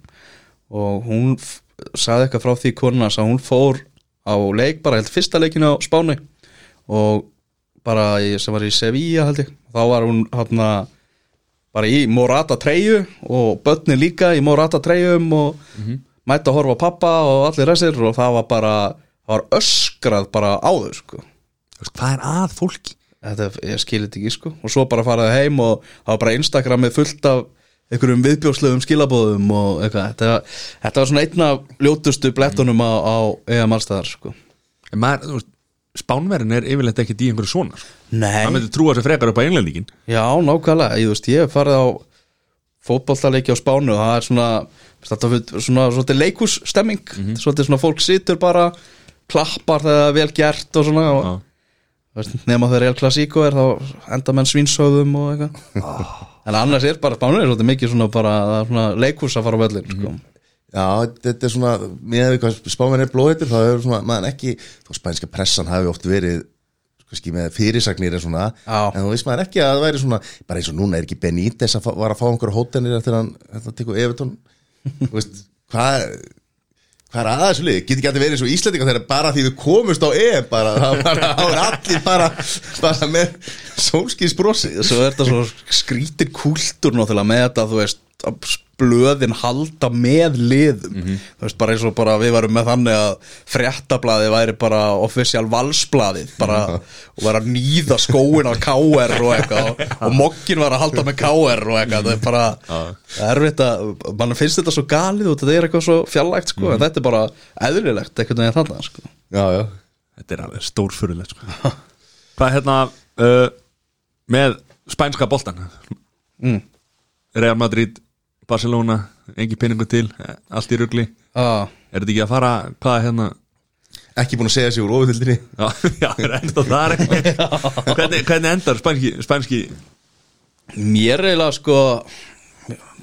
og hún sagði eitthvað frá því konan hans að hún fór á leik, bara held fyrsta leikinu á Spáni og bara í, sem var í Sevilla held ég, þá var hún hérna bara í Morata treyju og börnin líka í Morata treyjum og mætti að horfa pappa og allir resir og það var bara það var öskrað bara á þau sko. Hvað er að fólki? þetta, ég skilir þetta ekki sko og svo bara faraði heim og það var bara Instagramið fullt af einhverjum viðbjóðslegum skilabóðum og eitthvað þetta, þetta var svona einna ljótustu blettunum á, á EM allstæðar sko En maður, þú veist, Spánverðin er yfirleitt ekkert í einhverju svona sko. Nei, Það myndi trúa sér frekar upp á englendingin já, nákvæmlega. Ég, veist, ég hef farið á fótballtaleiki á Spánu og það er svona þetta er svona, svona leikusstemming svolítið svona fólk situr bara klappar þegar það er vel gert og svona og, veist, nema þegar El Clasico er þá enda menn svínsöðum og eitthvað. En annars er bara spánur svolítið mikið svona bara er svona leikhús að fara á völlin sko. Já, þetta er svona með við hvað spánverðin er blóðitur þá er svona, maður ekki þá spænska pressan hafi oft verið kannski með fyrirsagnir en svona Já. en þú veist maður ekki að það væri svona bara eins og núna er ekki Benítez að fá, var að fá einhverja hótenir eftir hann, þetta tekur Evertón þú veist, hvað hvað er að þessu liði, getur ekki að verið eins og Íslandinga þegar bara því við komumst á EM bara, það var, það allir bara bara með sólskísbrosi svo er þetta svo skrítir kúltur náttúrulega með þetta þú veist að blöðin halda með liðum. Þú veist bara eins og bara við varum með þannig að fréttablaði væri bara official valsblaðið bara og var að nýða skóin á KR og eitthvað og mokkin var að halda með KR og eitthvað. Það er bara er erfitt að mann finnst þetta svo galið og þetta er eitthvað svo fjallægt sko en þetta er bara eðlilegt eitthvað en þannig sko. Já, já, Þetta er alveg stórfurulegt sko. Hvað er hérna uh, með spænska boltan Mm. Real Madrid Barcelona, engi pinningu til allt í rugli, ah. er þetta ekki að fara hvað er hérna? Ekki búin að segja sig úr ofutildinni Já, já, er enda það. Hvernig, hvernig endar spænski, spænski? Mér eiginlega sko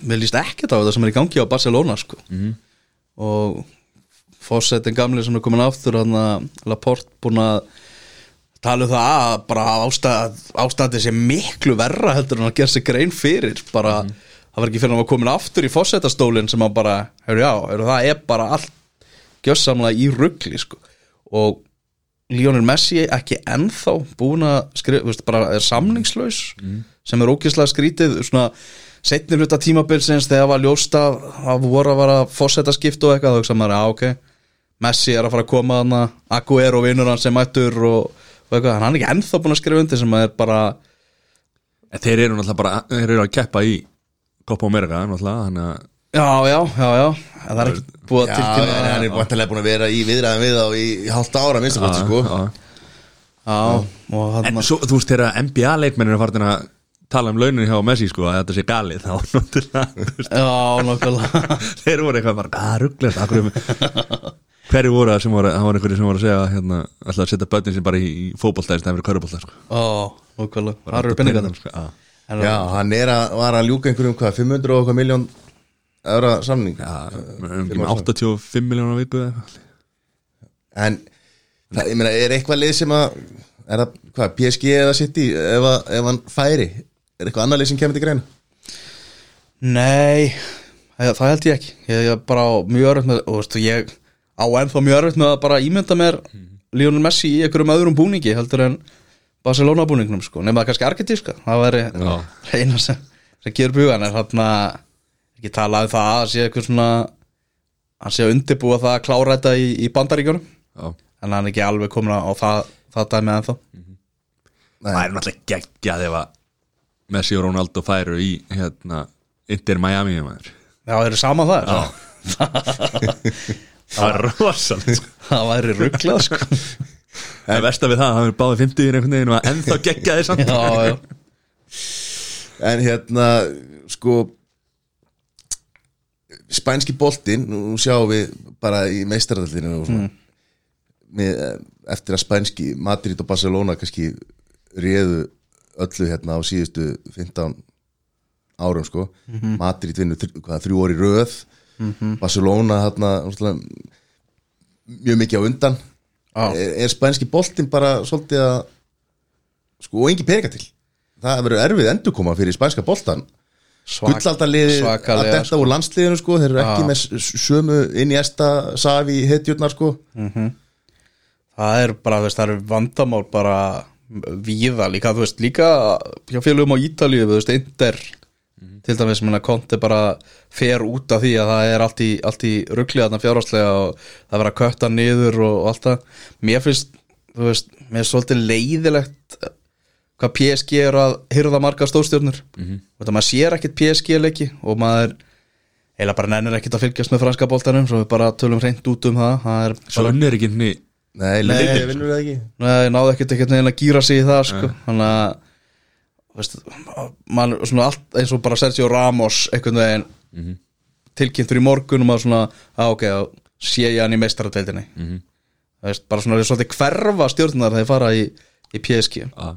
Mér líst ekkert á þetta sem er í gangi á Barcelona sko. Og Fossetin gamli sem er komin aftur hann að Laporte búin að tala um það að bara ástæð, ástæði sé miklu verra heldur en að gera sig grein fyrir bara, það var ekki fyrir að hann var komin aftur í fossetastólinn sem hann bara, hefur já, heyrðu, það er bara allt gjössamlega í ruggli sko. og Lionel Messi ekki ennþá búin að skrifa, veist, bara er samningslaus sem er ógeðslega skrítið svona setnir hluta tímabilsins þegar var ljósta að voru að vara fórseta skipt og eitthvað þá hugsa maður, já ok Messi er að fara að koma þarna Aguero vinnur hann sem mættur og, og eitthvað, hann er ekki ennþá búin að skrifa undir sem að er bara, En Þeir eru náttúrulega bara, þeir eru að keppa í Copa America náttúrulega, að Já, já, já, já. En Það er ekki búið að Já, tilkynna en hann er vantilega búin að vera í viðræðum við á í, í hálft ára minnst að sko. já. Já, En svo, þú veist, þegar NBA leikmennir er farin að tala um launin hjá Messi sko, að þetta sé galið þá náttúrulega Já, nokkulega þeir voru eitthvað bara, hvað rugglega akkur hverju voru það sem voru, það voru einhverju sem voru að segja hérna, alltaf að setja börnin sem bara í, í fótbolta í stæðan fyrir körubólta sko. Já, nokkulega Það eru penningarnir sko. já. Hann er að, var að ljúka einhverjum hvað, 500 og eitthvað miljón öðra samning Já, um, um 85 miljónar viku eða eitthvað. En það, ég meina, er eitthvað lið sem að er það, hvað, PSG eða City ef, að, ef hann færi er eitthvað annað lið sem kemur til greina? Nei, það, það held ég ekki Ég er bara á mjög örfitt með og veistu, ég á ennþá mjög örfitt með að bara ímynda mér Lionel Messi í einhverjum öðrum búningi heldur en Barcelona búningnum sko. Nema kannski argetíska það væri reyna sem, sem gerur bugan. En hann ekki talað um það að sé eitthvað svona hann sé að undirbúa það að klára þetta í, í bandaríkjunum. Já. en hann er ekki alveg komin á það, það dæmi ennþá. Það er náttúrulega geggjað ef að Messi og Ronaldo færu í hérna, Inter Miami. Já, það eru sama það það er rosalega sko. það væri rugglað sko það versta við það, það er báði 50 í einhvern veginn og ennþá geggjaði samt. Já, já. En hérna, sko Spænski boltinn Nú sjáum við bara í svona. Með, Eftir að spænski Madrid og Barcelona kannski réðu öllu hérna á síðustu 15 árum sko. Madrid vinnur þr- hvað, þrjú orði röð. Barcelona hérna mjög mikið á undan Já. er, er spænski boltinn bara svolítið að sko og engi peninga til? Það verður erfið endurkoma fyrir spænska boltan gullaldaliði að detta úr landsliðinu sko þeir eru ekki með s- sömu inn í esta safi hetjurnar sko. Það er bara, veist, það eru vandamál bara víða líka, þú veist, líka hjá félögum á Ítalíu, þú veist, Inder til dæmis, menna, konti bara fer út af því að það er allt í, allt í rugglega þarna fjárháslega og það verður að kötta niður og, og allt það mér finnst, þú veist, mér er svolítið leiðilegt hvað PSG er að hyrða marga stórstjórnur mm -hmm. og maður sér ekkit PSG leiki og maður eila bara nennir ekkit að fylgjast með franska boltanum svo við bara tölum hreint út um það það er svo bara, unnur ekki henni Nei, Nei. leiði vinnur það ekki Nei, ég náði ekkert ekkert neina að gýra sig í það sko. þannig að veist, man, svona allt eins og bara Sergio Ramos einhvern veginn tilkynntur í morgun og maður svona að ok, þá sé ég hann í meistaradeildinni mm -hmm. veist, bara svona svolítið hverfa stjórnar þegar þeir fara í, í PSG Já.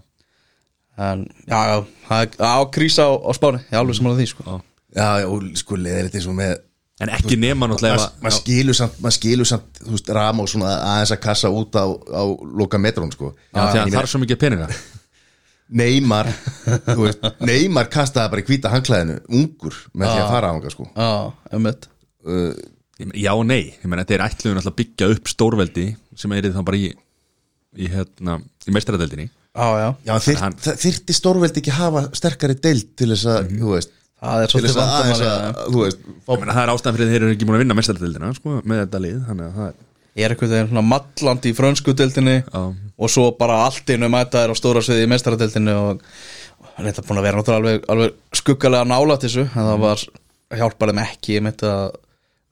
en já, það er á krísa á, á spáni, ég er alveg saman að því sko. Já. Já, og sko leiðilegt eins og með en ekki nema náttúrulega maður að- skilur samt, maður skilur samt þú veist, Ramos svona aðeins að kassa út á, á loka metrón sko Já, því að það þarf svo mikið peninga Neymar þú veist, Neymar kastaði bara í hvíta hangklæðinu ungur með því að fara á hanga sko uh, meina, Já og nei, ég meina þetta er ætluðun alltaf að byggja upp stórveldi sem er þá bara í í, hérna, í meistaradeldinni Já, já, Já, þyrt, Hann- það þyrfti stórveldi ekki hafa sterkari deild til þess að, þú veist það er svolítið þess að aðeins vandamál að, þú veist fá, Ég meina, það er ástæðan fyrir að þeir eru ekki búin að vinna meistaradeldina sko, með þetta lið þannig að það er er eitthvað þegar svona malland í frönsku deildinni Já. og svo bara allt innu mæta þær á stóra sviði í meistaradeildinni og þetta búin að vera náttúrulega alveg, alveg skuggalega nála til þessu en það var hjálpar þeim ekki ég myndi að,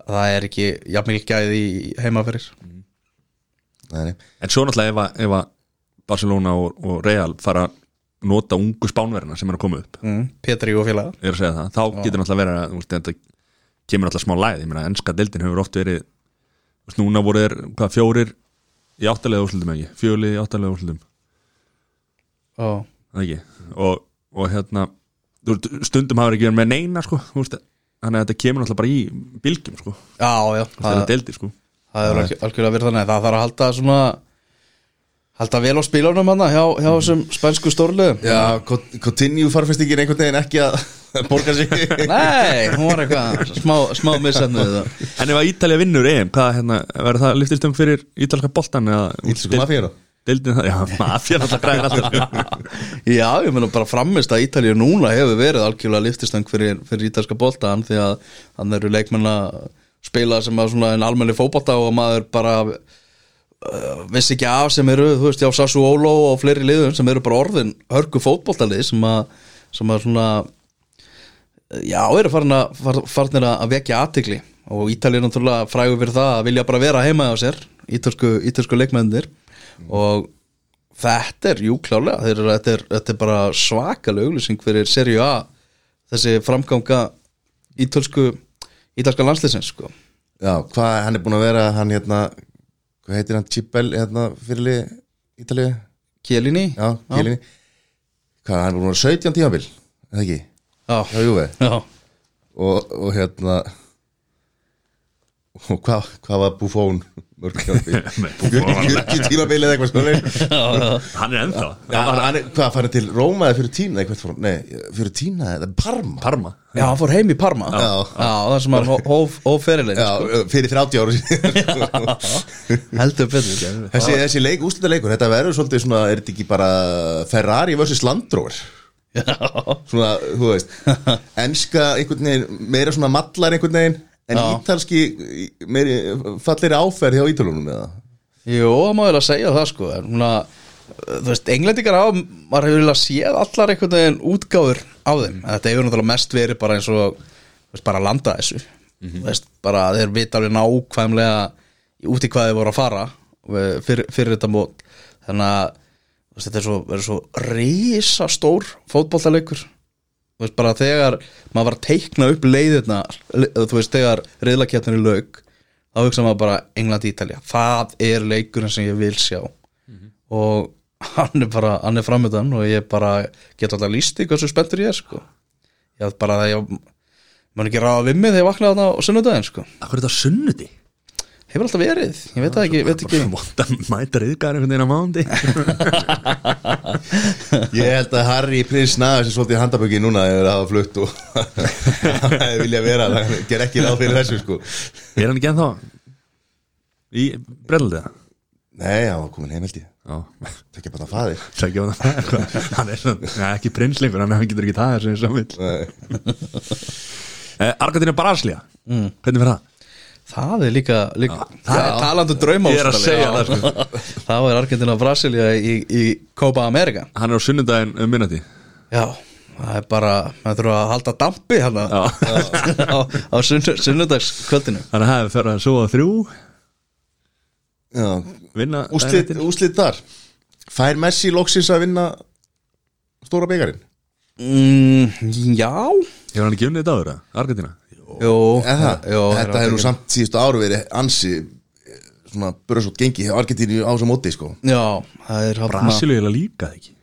að það er ekki jafn mikið gæði í heimaferir nei, nei. En svo náttúrulega ef að, að Barcelona og, og Real fara að nota ungu spánverðina sem er að koma upp. Mm, Petri og félaga er að það, þá getur náttúrulega verið að þetta kemur náttúrulega smá læð ég meina, ennska deildin hefur oft verið veist, núna voru þeir, hvað, fjórir í áttalega úrslutum ekki, fjólið í áttalega úrslutum ekki, og, og hérna stundum hafa ekki verið með neina sko, þannig að þetta kemur náttúrulega bara í bylgjum, sko, Já, já, það er það, deildi, sko. það er algjör- algjörlega verið þannig það þarf að halda svona halda vel á spílunum hann hjá, hjá þessum spænsku stórliðum. Já, continue farfestingin einhvern veginn ekki að borga sig. Nei, hún var eitthvað smá, smá missefnið En ef að Ítalja vinnur EM, hvað, hérna, verður það lyftistum fyrir ítalska boltan. Deildin það, já, mafían alltaf græðir alltaf Já, ég meina bara framist að Ítalíu núna hefur verið algjörlega liftistöng fyrir, fyrir ítalska boltan því að hann eru leikmenn að spila sem að svona en almenni fótbolta og maður bara vissi ekki af sem eru, þú veist, já, Sassuolo og fleiri liðum sem eru bara orðin hörku fótboltalið sem að, sem að svona Já, eru farin að, far- farnir að vekja aðtikli og Ítalið er náttúrulega frægur fyrir það að vilja bara vera heima á sér ítalsku, ítalsku leikmennir og þetta er, jú klálega þeir, eru- þetta, er, þetta er bara svakalega auglýsing fyrir Serie A þessi framganga ítalsku ítalska landsliðsins sko. Já, hvað, hann er búin að vera hann hérna, hvað heitir hann, Chibel hérna, fyrirli Ítalíu? Kjelinni Já, Kielinni Hvað, hann vera 17 tímabil, eða ekki? Já, Já, jú, já. og, og hérna og hvað, hvað var Buffon? Mörg tímabil 40 tímabil eða eitthvað svona Hann er ennþá. Já, hann er, hvað, farið til Róma eða fyrir Tína, nei, fyrir Tína eða Parma? Parma. Já, hann fór heim í Parma. Já. það sem hann hóf, hóf ferilinn Já, sko. fyrir 30 ára síðan. Heldur betur Þessi, þessi leik, úslita leikur, þetta verður svolítið svona, er þetta ekki bara Ferrari vs. Land Rover? Svona, þú veist Enska einhvern veginn, meira svona mallar einhvern veginn En Já. ítalski, meiri, fallir áferð hjá ítalunum eða? Má vel að segja það sko. Að, þú veist, englendingar á maður hefur vel að séð allar einhvern veginn útgáfur á þeim, en þetta hefur náttúrulega mest verið bara eins og, þú veist, bara að landa þessu. Þú veist, bara þeir vita alveg nákvæmlega út í hvað þeir voru að fara eh, fyrir, fyrir þetta mót. Þannig að þú veist, þetta er svo, svo risastór fótboltaleikur þú veist, bara þegar maður var að teikna upp leiðirna þú veist, þegar í lauk þá hugsa maður bara England-Ítalja það er leikurinn sem ég vil sjá og hann er bara hann er framöndan og ég bara get alltaf líst í hversu spenntur ég er sko. ég hafði bara að ég maður ekki ráða við mig þegar ég vaknaði á sunnudaginn sko. Akkur er þetta sunnuti? Hefur alltaf verið, ég veit það ekki, veit ekki. Móta mæta riðgar einhvern veginn á mándi Ég held að Harry Prins Naga sem svolítið handaböki núna hefur að hafa flutt og vilja vera það ger ekki ráð fyrir þessu sko Er hann ekki ennþá í brellið? Nei, hann var komin heim held ég Já, Það ekki bara það faðir sækja á það Hann er svona, ja, ekki prinslingur hann getur ekki það þessu eins og vill Nei. eh, Argentina Braslia, mm. hvernig fyrir það? Það er líka, líka það það er- er að segja það, sko. það var Argentina og Brasilia í, í Copa America Hann er á sunnudaginn um minnati. Já, það er bara maður þurfa að halda dampi hann á, á, sunnudagskvöldinu. Þannig að það er fyrir að svo þrjú. Já, vinna úslit, úslit þar. Fær Messi loksins að vinna stóra byggarinn mm, já. Hefur hann ekki unnið þetta áður, eða? Argentina? Jú, Eða, jú, Þetta hefur nú samt síðustu áru verið ansi eh, svona bröðsótt gengi hjá Argentínu á þessum móti sko. Já, það er hann Brasilu er líka það ekki?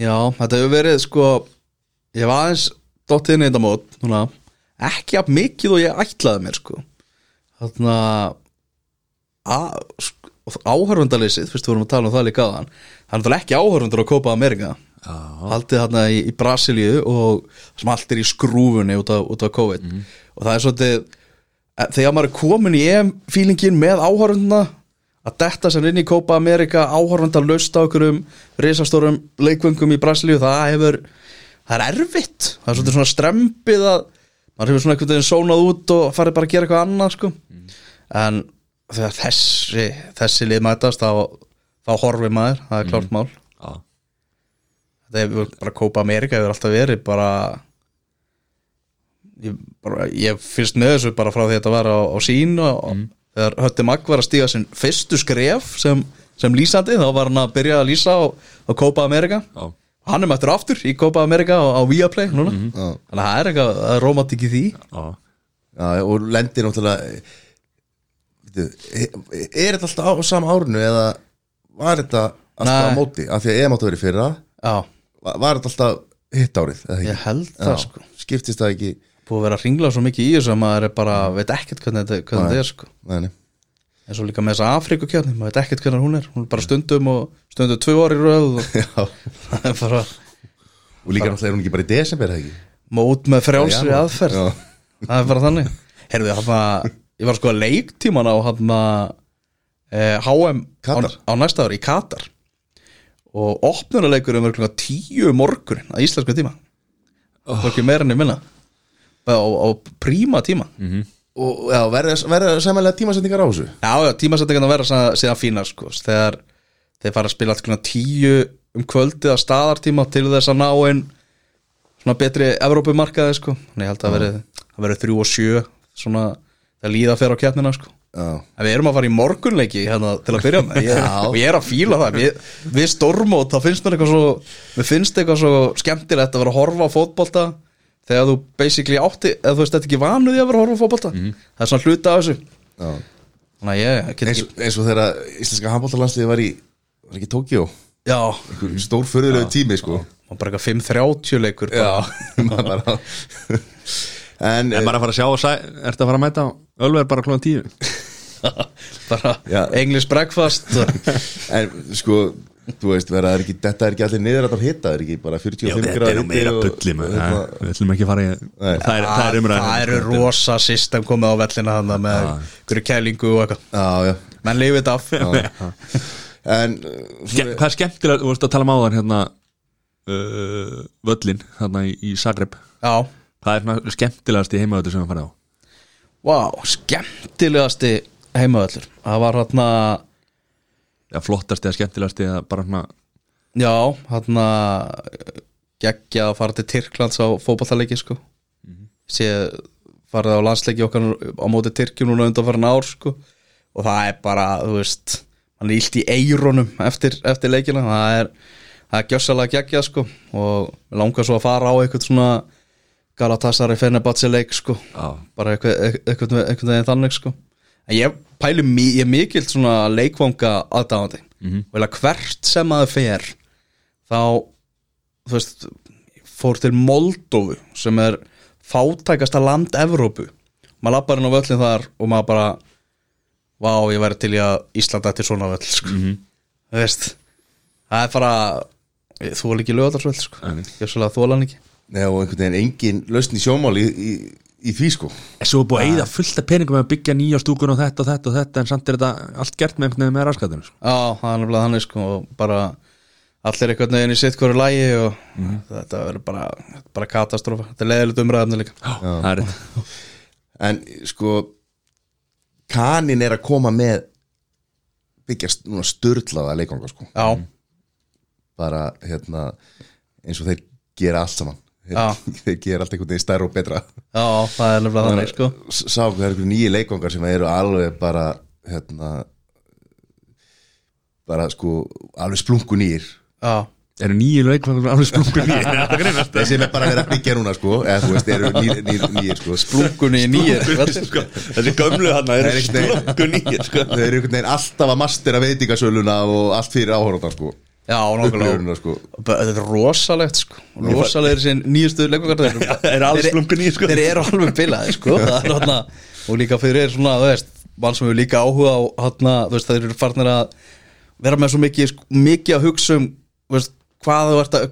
Já, þetta hefur verið sko Ég var aðeins dottið inn í þetta mót núna, Ekki að mikið og ég ætlaði mér sko. Þannig að sko, Áhörfundaleysið, fyrst við vorum að tala um það líka aðan Það er náttúrulega ekki áhörfundur á Copa America Haldið þarna í, í Brasilíu og sem allt er í skrúfunni út af, út af COVID. Og það er svolítið eh, þegar maður er komin í EM-fílingin með áhörfunduna að detta sem inn í Copa America áhörfundar löst á einhverjum risastórum leikvöngum í Brasilíu það hefur, það er erfitt. Það er svolítið svona strempið að maður hefur svona einhvern veginn sónað út og farið bara að gera eitthvað annað sko. En þegar þessi þessi lið mætast þá, þá horfið maður, það er klárt mál. Já þetta hefur bara Copa America hefur alltaf verið bara ég, bara, ég fyrst með þessu bara frá því að þetta var á, á sín og mm. þegar Hötti Magg var að stíga sinn fyrstu skref sem, sem lýsandi þá var hann að byrja að lýsa á, á Copa America Já. Hann er mættur aftur í Copa America á, á Viaplay núna. Já. þannig að það er eitthvað það er romantik í því. Já. Já, og lendir náttúrulega er, þetta alltaf á sama árinu eða var þetta alltaf Nei. á móti? Af því að EM áttu að vera í fyrra já, var, þetta alltaf hitt árið ég held það Já, sko. skiptist það ekki? Búið að vera að ringla svo mikið í þessu að maður er bara veit ekkert hvernig þetta, hvernig þetta er sko. Nei, nei. en svo líka með þessa Afrikukjarni, maður veit ekkert hvernig hún er. Hún er bara stundum og stundum tvö orði röð og Já. það er bara og líka náttúrulega er hún ekki bara í desember eða ekki? Mót með frjálsri Já, aðferð. Já. það er bara þannig. Herðu, hana, ég var sko að leiktíman á hana, eh, HM á, Katar. á næsta ári í Katar og opnunuleikurinn var klokka tíu um morgunin að íslensku tíma. Oh. ekki meira enn ég minna. Á, á príma tíma. Og já, verða samanlega tímasetningar á þessu? Já, já, tímasettingan að vera sa- síðan fínar sko, þegar þeir fara að spila allt klokka tíu um kvöldið að staðartíma til þess að ná inn svona betri Evrópumarkaði sko. Þannig ég held að verið, að verið þrjú og sjö svona það líða fyrir á keppnina sko En við erum að fara í morgunleiki hérna til að byrja með. Og ég er að fíla það. Við, við stormót, þá finnst mér eitthvað svo mér finnst eitthvað svo skemmtilegt að vera að horfa á fótbolta þegar þú basically átti, eða þú veist þetta ekki vanuði að vera að horfa á fótbolta. Það er svona hluta af þessu. Já. þannig að ég get Eins, ekki eins og þegar íslenska handbóltalandsliði var í var ekki Tókjó já, stór förðulegu tími sko. Og bara eitthvað 5-30 leikur En En bara að fara að sjá og sæ, ertu að fara að mæta? Á Ölver bara klóðan tíu bara Já. English breakfast. En sko, þú veist, vera, er ekki, þetta er ekki allir niður að hitta, það er ekki bara 45 gráður hiti og- og hérna- Við ætlum ekki að fara í. Það er, það er umræðin það eru rosa system komið á vellina hann með hverju kælingu og eitthvað. Menn lifið þetta af. Já. En Ske, Hvað er skemmtilega, þú veist að tala um áðan hérna uh, Völlin, þarna í, í Zagreb. Já, Hvað er skemmtilegast í heimavöldu sem við farið á? Vá, skemmtilegasti heimavöllur Það var hérna Já, flottast eða skemmtilegast eða bara svona Já, hérna geggja að fara til Tyrklands á fótballtaleiki sko. Sé farið á landsleiki okkar á móti Tyrkjum núna undan farin ár sko. Og það er bara, þú veist hann er illt í eironum eftir, eftir leikina. Það er, það er gjössalega geggja sko. Og langar svo að fara á eitthvað svona Galatasaray Fenerbahce leik sko. Já. bara eitthvað, eitthvað, eitthvað veginn þannig sko ég pæli, mi- ég er mikill svona leikvanga aðdáðandi Mhm. og eða hvert sem að það fer þá þú veist, fór til Moldófu sem er fátækasta land Evrópu maður lappar inn á völlin þar og maður bara vá, ég væri til í að Ísland ætti svona völl sko. Mhm. þú veist það er bara þú er ekki lögadarsvöll sko. Nei. ég er svolítið að þóla hann ekki Nei, og einhvern veginn engin lausn í sjómál í, í, í því sko. Svo er búið að eyða fullt af peningum að byggja nýja stúkun og þetta og þetta og þetta en samt er þetta allt gert með einhvern veginn með raskatinu sko. Já, það er nefnilega þannig sko og bara allir einhvern veginn í sitt hverju lægi og Mhm. þetta verður bara, bara katastrófa. Þetta er leðilegt umræðafni líka. Það er þetta En sko Kanin er að koma með byggja störlaða leikanga sko. Já, bara hérna eins og þeir gera allt saman þeir, gera allt einhvern veginn stærra og betra. Já, það er nefnilega þannig sko. Sá hvað er einhverju nýju leikangar sem eru alveg bara hérna bara sko alveg splungu nýr Já, Eru nýju leikvangur alveg splungur nýja Það greinast. Þeir sem er bara verið að byggja núna sko. Eða þú veist, eru nýr, nýr, nýr sko. Blungunni í nýjir sko, Þessi gömlu hann Það eru er splungur nýja sko. þeir eru einhvern veginn alltaf að mastera veitingasöluna og allt fyrir áhorfan sko Já, upplifurina sko. Þetta er rosalegt sko. Rosalegir sín nýjustu leikvangar þeir eru alveg splungur nýja sko. Þeir eru alveg bilaði sko. Er þarna Og líka fyrir svona, þú veist Mann sem hefur líka áhuga á Þú veist, þeir eru farnir að Vera með svo mikið, sko, mikið að hugsa um veist, hvað að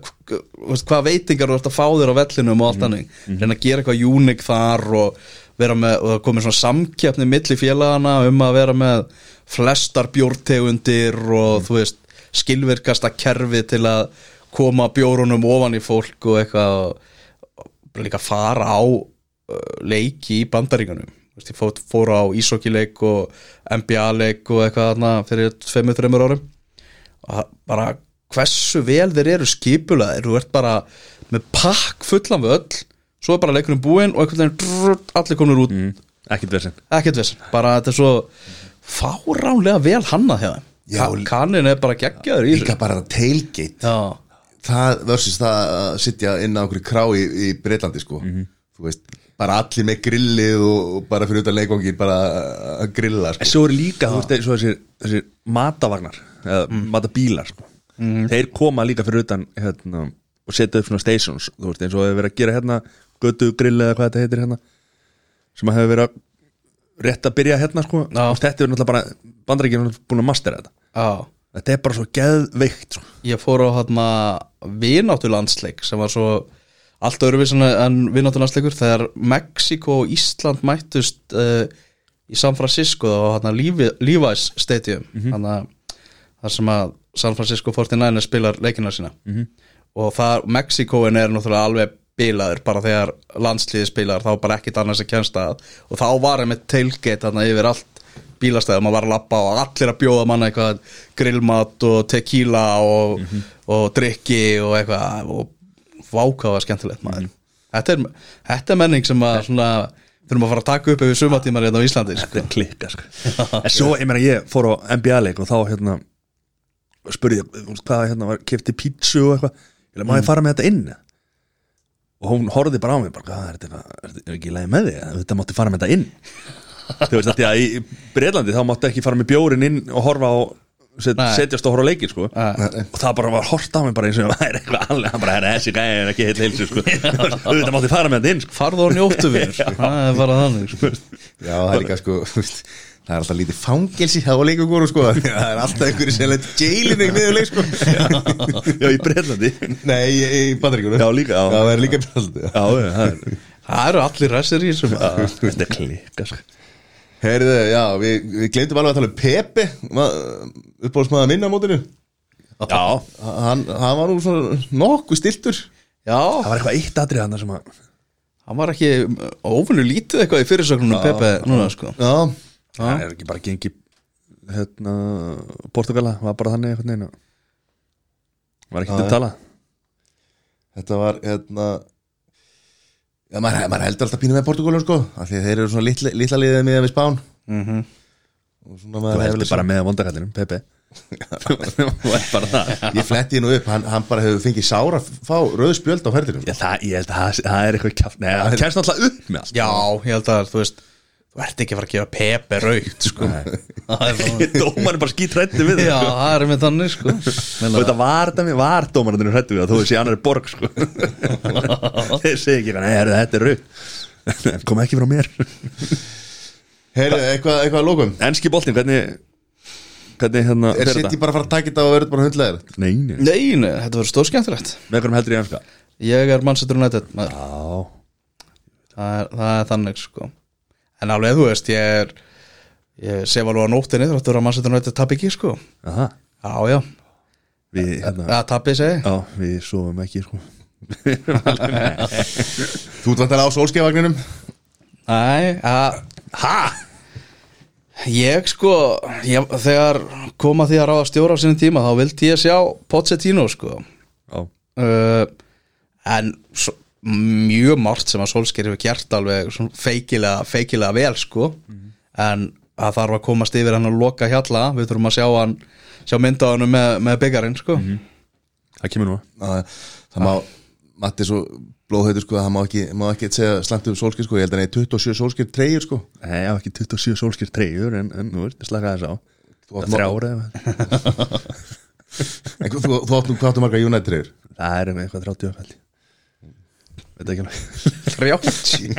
Hvað veitingar þú ert að fá þér á vellinum Og allt þannig. Reyna að gera eitthvað unik þar Og vera með Og það komið svona samkeppni Milli félagana um að vera með Flestar bjórtegundir Og þú veist skilvirkasta kerfi til að koma bjórunum ofan í fólk og eitthvað og líka fara á uh, leiki í bandaríkanum Vist, ég fór, fór á ísokkileik og NBA-leik og eitthvað þarna fyrir 5-3 árum. Og bara hversu vel þeir eru skipulaðir. Þú ert bara með pakk fullan við öll svo er bara leikunum búinn og einhvern veginn allir komur út. Mm, Ekkert versin bara þetta er svo fáránlega vel hannað Ka kannin er bara geggjaður í líka bara tailgate. Það versus það að sitja inn á einhverju krá í, í Breitlandi sko. Þú veist, bara allir með grillið og, bara fyrir utan leikvangin bara að grilla En sko. svo eru líka, þú veist, svo þessir, þessir matavagnar eða matabílar sko. þeir koma líka fyrir utan hérna, og setja upp svona stations þú veist, eins og hefur verið að gera hérna götu grill eða hvað þetta heitir hérna sem hefur verið að rétt að byrja hérna sko, Já. og þetta er náttúrulega bara bandaríkjum búin að mastera þetta já. Þetta er bara svo geðveikt sko. Ég fór á hérna vináttu landsleik sem var svo allt öðruvísin en vináttu landsleikur þegar Mexiko og Ísland mættust uh, í San Francisco á hérna Levi's Stadium. Mm þar sem að San Francisco 49ers spilar leikina sína. Og það, Mexikoin er náttúrulega alveg bilaður bara þegar landsliði spilar þá bara ekkit annars að. Kjænsta og þá var með tailgate þarna yfir allt bílastæðum að var að lappa og allir að bjóða manna eitthvað grillmat og tequila og, og drikki og eitthvað og vákáða skemmtilegt maður þetta, er, þetta er menning sem að svona þurfum að fara að taka upp yfir sumatímar hérna á Íslandi sko. Þetta er klikka sko En svo, ég meina, ég fór á NBA-leik og þá hérna spurði ég, hvað hérna var, kefti pítsu og eitthvað má ég fara með þetta inn? Og hún horfði bara á mig, bara, hvað er þetta, er þetta ekki lagi með þig? Þetta mátti fara með þetta inn Þú veist, þetta, í Breitlandi þá mátti ekki fara með bjórin inn og horfa á set, Nei. setjast og horfa á leikir, sko Nei. og það bara var hort á mig bara eins og það er eitthvað alveg, hann bara, "Herra, þessi gæði er ekki heill heilsu, sko Þetta mátti fara með þetta inn, sko farðu og njóttu við það er bara þannig sko. Já, það er líka sko Það er alltaf lítið fangelsi hjá leikungur sko. Það er alltaf einhverju sem leitt jailin ekki niður leik sko. Já, í Breitlandi Nei, í, í bandaríkunum Já, líka, já. Já, það er líka Breitlandi Já, það er það eru allir ræsir í þessum Þetta er klikka, sko Heyrðu, já, við, við glemdum alveg að tala um Pepe uppbólsmaða minna á mótinu. Já, hann, hann var nú svona nokkuð stiltur já, það var eitthvað eitt atrið hann sem að hann var ekki óvinnu lítið eitthvað í fyrirsögnunum Pepe núna sko. Já, Það er ekki bara gengi hérna, Portugala, var bara þannig einhvern veginn og- Var ekki til að tala? Þetta var hérna Já, maður, maður heldur alltaf pínu með Portugálum sko af því að þeir eru svona litla, litla liðið með við spán. Mhm. og svona Þú heldur bara með vondakallinum, Pepe. Þú ert bara það. Ég fletti nú upp, hann, hann bara hefur fengið sára fá rauð spjöld á ferðinum Já, það, ég held að það, er eitthvað kjátt Nei, það kemst náttúrulega upp með allt. Já, ég held að þú veist þú ert ekki að fara að gefa Pepe raukt sko. Er Dómarinn bara skýt hrætti við já, það sko. það er með þannig sko. Og þetta var var dómarinn hrætti við það Þú sé annar er borg sko. Þeir segi ekki, nei, heyrðu, þetta er rauk Kom ekki frá mér. Heyrðu, eitthvað, eitthvað að lókum Enski boltinn, hvernig Hvernig hérna Er sitt þetta? bara að fara að taka þetta og verður bara hundlegar Nei, nei, nei, nei, þetta verður stórskemmtilegt. Með hverjum heldur ég enska? Ég er Manchester United maður. Já, það er, það er þannig sko en alveg þú veist, ég er ég sef alveg á nóttinni þráttur að Manchester United tappi ekki sko. Aha. Já, já, Við, hérna, að tappi segi já, við sofum ekki sko. Þú vantilega á sólskeiðvagninum? Nei, að Hæ? Ég sko ég, Þegar koma því að ráða stjóra á sinni tíma þá vildi ég sjá Pochettino sko. Uh, En svo, mjög margt sem að Solskjær hefur gert alveg svona feikilega, feikilega vel sko. En að þarf að komast yfir hann og loka hjalla. Við þurfum að sjá hann sjá mynda á hann með, með byggarinn sko. Það kemur nú Það, það má, Matti svo blóðhauður sko, það má ekki, má ekki segja slæmt um sólskir sko, ég held að nei 27 sólskir treyjur sko. Nei, ég á ekki 27 sólskir treyjur en, en nú veist, slaka þess á. Þú átt Þrjár eða En þú, þú, þú átt nú hvað áttu marga United treyjur Það er með eitthvað 30 fælt Veit ekki alveg. 30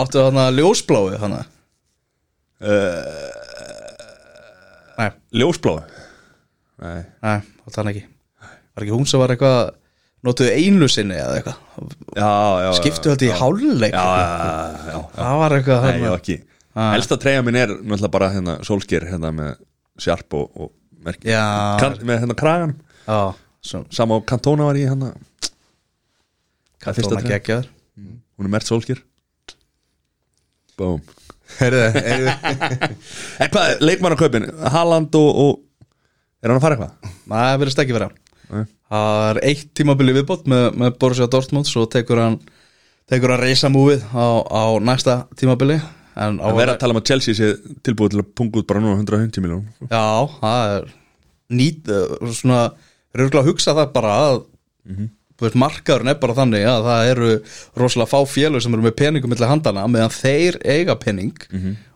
Áttu þarna ljósbláu þannig Nei, Ljósblá Nei, nei, áttu hann ekki. Var ekki hún sem var eitthvað Notuðu einu sinni eða eitthvað? Já, já Skiptu þetta í háluleik Já, já, já, já Það var eitthvað Nei, ég á þarna. ekki. Ah. Elsta treyja minn er náttúrulega bara hérna sólskir hérna með sjarp og, og merki. Já, kan, með hérna kragan. Já Svo Sama á kantóna var ég hérna Hvað fyrsta Tóna treyja? geggjaður Hún er mert sólskir heyrðu, En hvað, leikmannarkaupin, Haaland og, og Er hann að fara eitthvað? Nei, það verðist ekki vera. Það er eitt tímabili viðbót með, með Borussia Dortmund Svo tekur hann Tekur hann reysa múið á, á næsta tímabili. En á verður að tala um að Chelsea sé tilbúið til að punga út bara núna 150 miljón Já, það er nýt, uh, svona, röglega að hugsa það bara að þú veist, markaðurinn er bara þannig að það eru rosalega fá félög sem eru með peningum millir handana meðan þeir eiga pening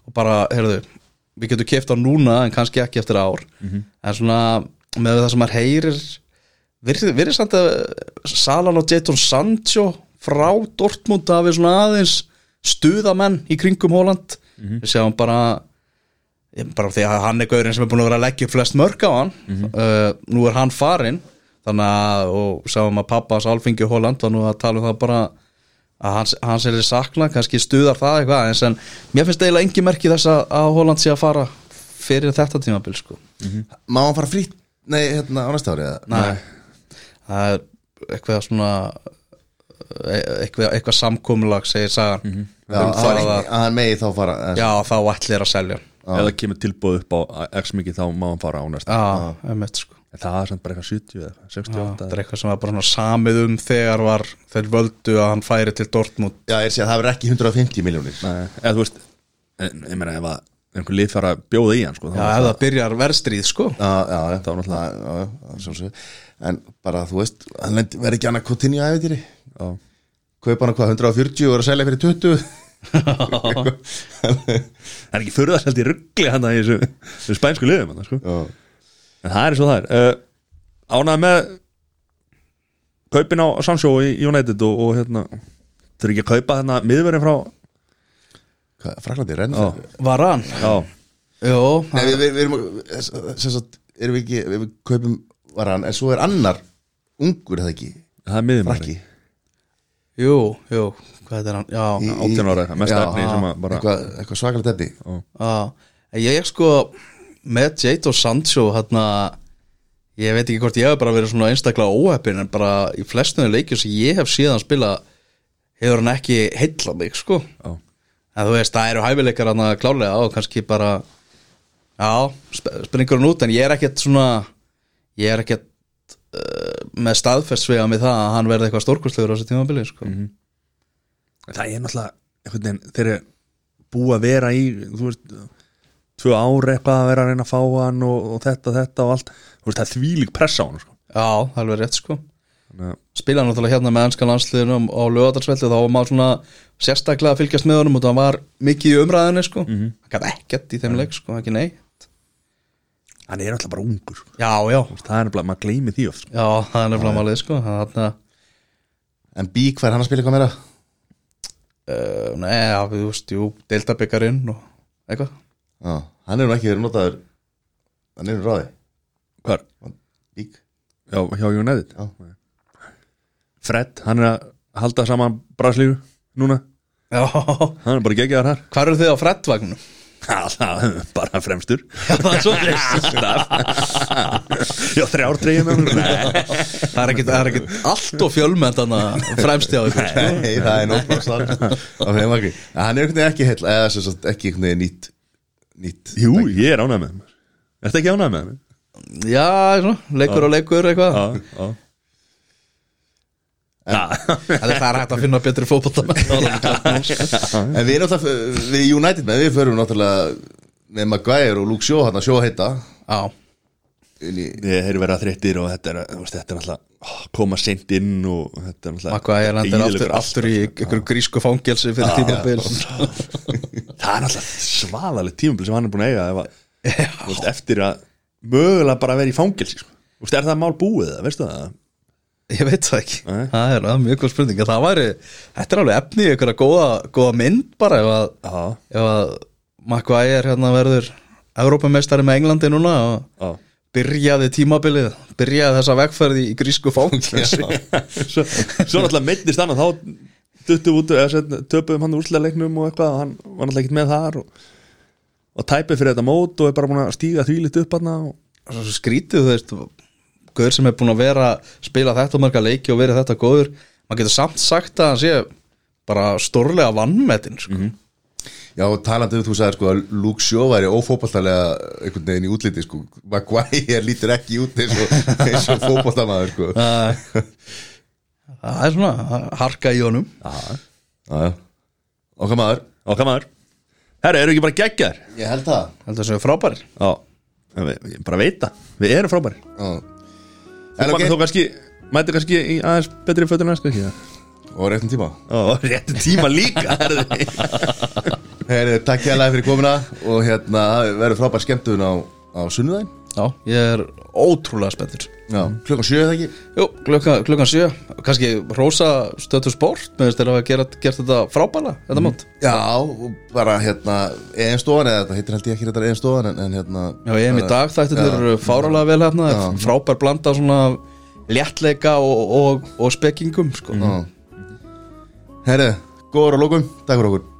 og bara, heyrðu, við getum keft á núna en kannski ekki eftir ár. En svona, með það sem maður heyrir virðið virði samt að Salan og Jadon Sancho frá Dortmund að við svona aðeins stuðamenn í kringum Hóland við sjáum bara bara því að hann er gaurinn sem er búin að vera að leggja flest mörg á hann. Uh, nú er hann farinn þannig að, og sáum að pappa hans Alfingi Holland var nú að tala um það bara að hans, hans er sakna, kannski stuðar það eitthvað, eins en mér finnst eiginlega engi merki þess að, að Holland sé að fara fyrir þetta tímabil sko. Má hann fara frýtt Nei, hérna á næsta ári eða? Nei. það er eitthvað svona e- eitthvað, eitthvað samkomulag segir sagan. Já, um að það hann- að, að hann megi þá fara já, þá ætlir að selja. Það kemur tilbúið upp á x mikið þá má hann fara á næsta. Já, einmitt sko En það var samt bara eitthvað 70 eða eitthvað, 68 þetta er eitthvað sem var bara samið um þegar var þeir völdu að hann færi til Dortmund. Já, ég sé að það verður ekki 150 miljónir Nei, eða þú veist en, ég meina ef að einhver lið fara að bjóða í hann sko, þá Já, ef það- það byrjar verðstríð sko. Já, já, Það var náttúrulega- En bara, þú veist, hann verður ekki annað Coutinho æfitýri Já. Kaupa hann hvað, 140 og er að selja fyrir 20 Það er ekki það seldi ruggli hann í þessu, þessu spænsku liðum hann, sko. En það er svo það er. Uh, Ánað með kaupin á Sancho í United og, og hérna þurfi ekki að kaupa hérna miðverðin frá hvað, Fraklandi, renn Já. Var hann? Já, Jó, Nei, við, við, við erum sem sagt, erum við ekki, við kaupum var hann, en svo er annar ungur, eða ekki, það er miðverðin frakki. Jú, jú Hvað er hann? Já, Í- í- 18 ára mest efni sem að bara eitthvað, eitthvað svakalega teppi já. Ég sko með Jade og Sancho hérna ég veit ekki hvort ég hef bara verið svona einstaklega óheppin en bara í flestunni leikjum sem ég hef síðan spila hefur hann ekki heilla mig sko Já. en þú veist, það eru hæfileikar hann að klálega og kannski bara já, sp springur hann út en ég er ekkert svona ég er ekkert uh, með staðfest svega með það að hann verði eitthvað stórkustlegur á þessu tímabili sko. það er náttúrulega eru búið að vera í þú veist, tvö ári eitthvað að vera að reyna að fá hann og, og þetta, þetta og allt veist, það er þvílík pressa á hann sko. já, alveg rétt sko Þannig að- spila náttúrulega hérna með ennskan landsliðunum á lögadarsvelli þá var maður svona sérstaklega að fylgjast með honum og það var mikið í umræðinni sko Mhm. hann gæti ekkert í þeim leik sko, ekki nei hann er alltaf bara ungur sko. já, já, veist, það er nefnilega, maður gleymi því oft sko. já, það er nefnilega málið sko að, En Bík, hvað er hann að spila eitthvað meira? uh, nei, já, við veist, jú deltabyggarinn og eitthvað Já, hann er nú ekki verið notaður Hann er nú ráði hvar? Bík Já, hjá United. Já. Fred, hann er að halda saman braslífu núna. Já, hann er bara geggjaðar þar. Hvað eru þið á er bara fremstur. Já, það er svo Já, þrjár treyjum það er er ekkit allt og fjölmenn þannig fremst hjá ykkur. Sko. Nei, það er nóg svar á ekki hann er ekki heil eða ekki nýtt nýtt Jú, ég er ánægð með hann Ertu ekki ánægð með hann? já, svona, leikur og leikur eitthvað. Já, já. Það er hægt að finna betri fótbolta En við erum náttúrulega, við United með, við förum náttúrulega með Maguire og Luke Shaw hann að sjó heita. Já, Ég heyri verið að þreyttir og þetta er, þetta er ó, koma seint inn og þetta er náttúrulega Makka er lendir aftur, aftur í einhverju grísku fangelsi fyrir tímabil. Það er náttúrulega svaðalegt tímabil sem hann er búin að eiga ef að, þú veist, eftir að mögulega bara vera í fangelsi sko. Er það mál búið, það, veistu það? Ég veit það ekki. Nei. Það er er mjög góð spurning. Það væri, þetta er alveg efni í einhverja góða, góða mynd bara ef að, að Maguire hérna verður Evrópameistari með Englandi núna og byrjaði tímabilið byrjaði þessa vegferði í grísku fangelsi. Svo, svo náttúrulega meittist hann og þá duttum út, töpuðum hann úrslæðleiknum og eitthvað og hann var náttúrulega ekkert með þar og, og tæpið fyrir þetta mót og er bara búin að stíga þvílitt upp hann og Svo skrítið þú veist Guður sem er búin að vera spila þetta marga leiki og verið þetta góður maður getur samt sagt að hann sé bara stórlega vannmetinn sko. Já, og talandi um þú sagði sko að Luke Shaw væri ófótballtalega einhvern veginn í útliti sko. Maguire lítur ekki út eins og, eins og fótballtamaður sko. Já, það er svona harka í honum. Já Okkar maður. Okkar maður. Herra, eru ekki bara geggjar? Ég held það. Heldur þessu frábæri Já, við, ég bara veit það. Við erum frábæri Já. Þú, ok, þú kannski, mæti kannski í aðeins betri fötur næstu ekki það? og réttum tíma. Ó, réttu tíma líka herðu. Heyri, takk hjá fyrir komuna og hérna verður frábær skemmtun á, á sunnudaginn. Já, ég er ótrúlega spenntur. Já, klukkan sjö eða ekki? Jú, klukkan, klukkan sjö. Kannski rosa stötu sport með þess til að gera gert þetta frábæla þetta mót. Já, og bara hérna einn stofan, eða þetta heitir held ég ekki þetta einn stofan en, en hérna Já, ég er í dag þættir eru fáralega vel hérna frábær blanda svona léttleika og, og, og spekingum sko. Já. Herri, góður á lókum, takk fyrir okkur